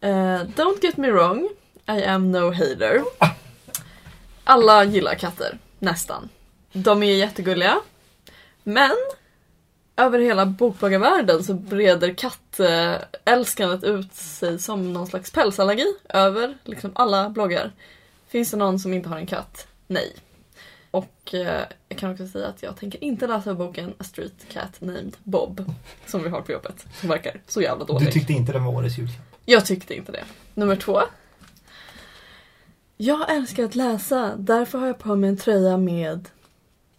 Eh, don't get me wrong. I am no hater. Alla gillar katter. Nästan. De är jättegulliga. Men över hela bokbloggarvärlden så breder kattälskandet ut sig som någon slags pälsallergi över liksom alla bloggar. Finns det någon som inte har en katt? Nej. Och eh, jag kan också säga att jag tänker inte läsa boken A Street Cat Named Bob. Som vi har på jobbet. Som verkar så jävla Du dålig. tyckte inte den var årets julklapp? Jag tyckte inte det. Nummer två. Jag älskar att läsa, därför har jag på mig en tröja med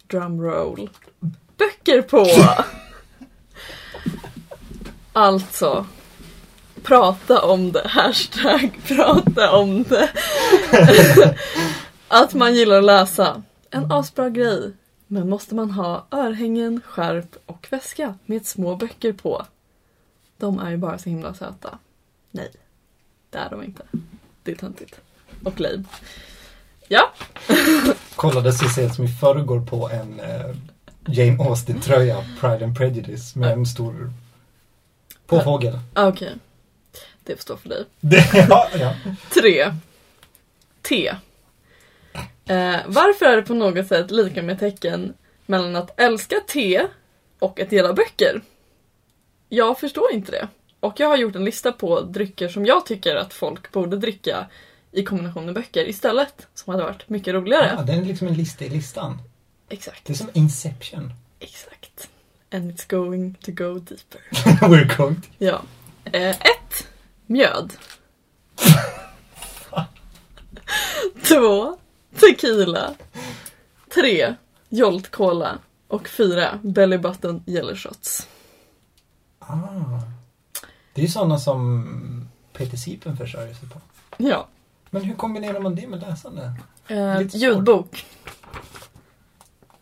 drumroll. Böcker på! *laughs* alltså, prata om det. Hashtag prata om det. *laughs* att man gillar att läsa. En asbra grej. Men måste man ha örhängen, skärp och väska med små böcker på? De är ju bara så himla söta. Nej, det är de inte. Det är töntigt. Och lame. Ja, *laughs* Kollade så sent som i förrgår på en eh, Jane Austen-tröja, Pride and Prejudice, med en stor påfågel. ah, okej. Det får stå för dig. *laughs* Ja, ja. Tre. T. Eh, varför är det på något sätt lika med tecken mellan att älska te och att gilla böcker? Jag förstår inte det. Och jag har gjort en lista på drycker som jag tycker att folk borde dricka i kombination med böcker istället. Som hade varit mycket roligare. ja, det är liksom en lista i listan. Exakt. Det är som Inception. Exakt. And it's going to go deeper. *laughs* We're going to... Ja. Eh, ett. Mjöd. *laughs* Två. Tequila. Tre. Jolt Cola. Och fyra. Belly Button Yellow Shots. Ah. Det är ju sådana som Peter Sipen försörjer sig på. Ja. Men hur kombinerar man det med läsande? Eh, ljudbok.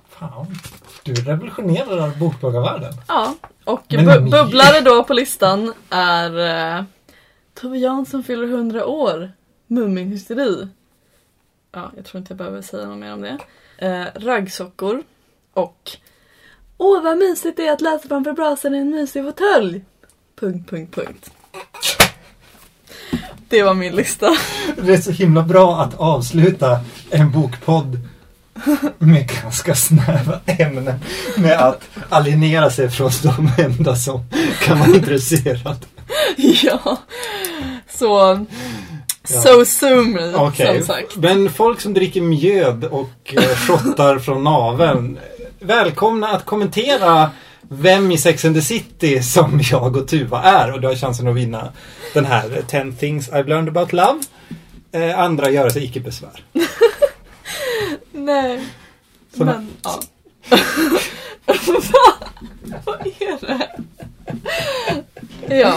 Fan, du revolutionerar bokbloggarvärlden. Ja. Och bu- bubblare då på listan är eh, Tove Jansson fyller 100 år. Muminhysteri. Ja, jag tror inte jag behöver säga något mer om det. Eh, raggsockor. Och Åh vad mysigt det är att läsa framför brasan i en mysig fåtölj. Punkt, punkt, punkt. Det var min lista. Det är så himla bra att avsluta en bokpodd *laughs* med ganska snäva ämnen. Med att alienera sig från de enda som kan vara intresserade. *laughs* ja. Så Ja. So me, Okej, som sagt. men folk som dricker mjöd och eh, shottar från naveln. Välkomna att kommentera vem i Sex and the City som jag och Tuva är och du har chansen att vinna den här 10 things I've learned about love. Eh, andra göra sig icke besvär. *laughs* Nej. Så- Men, ja. Va? *laughs* Vad är det? Ja.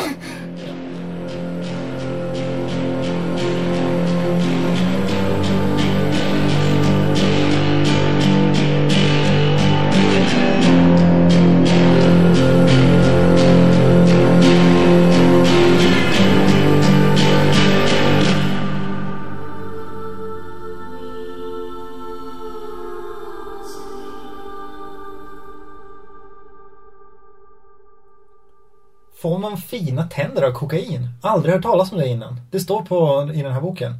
Får man fina tänder av kokain? Aldrig hört talas om det innan. Det står på i den här boken.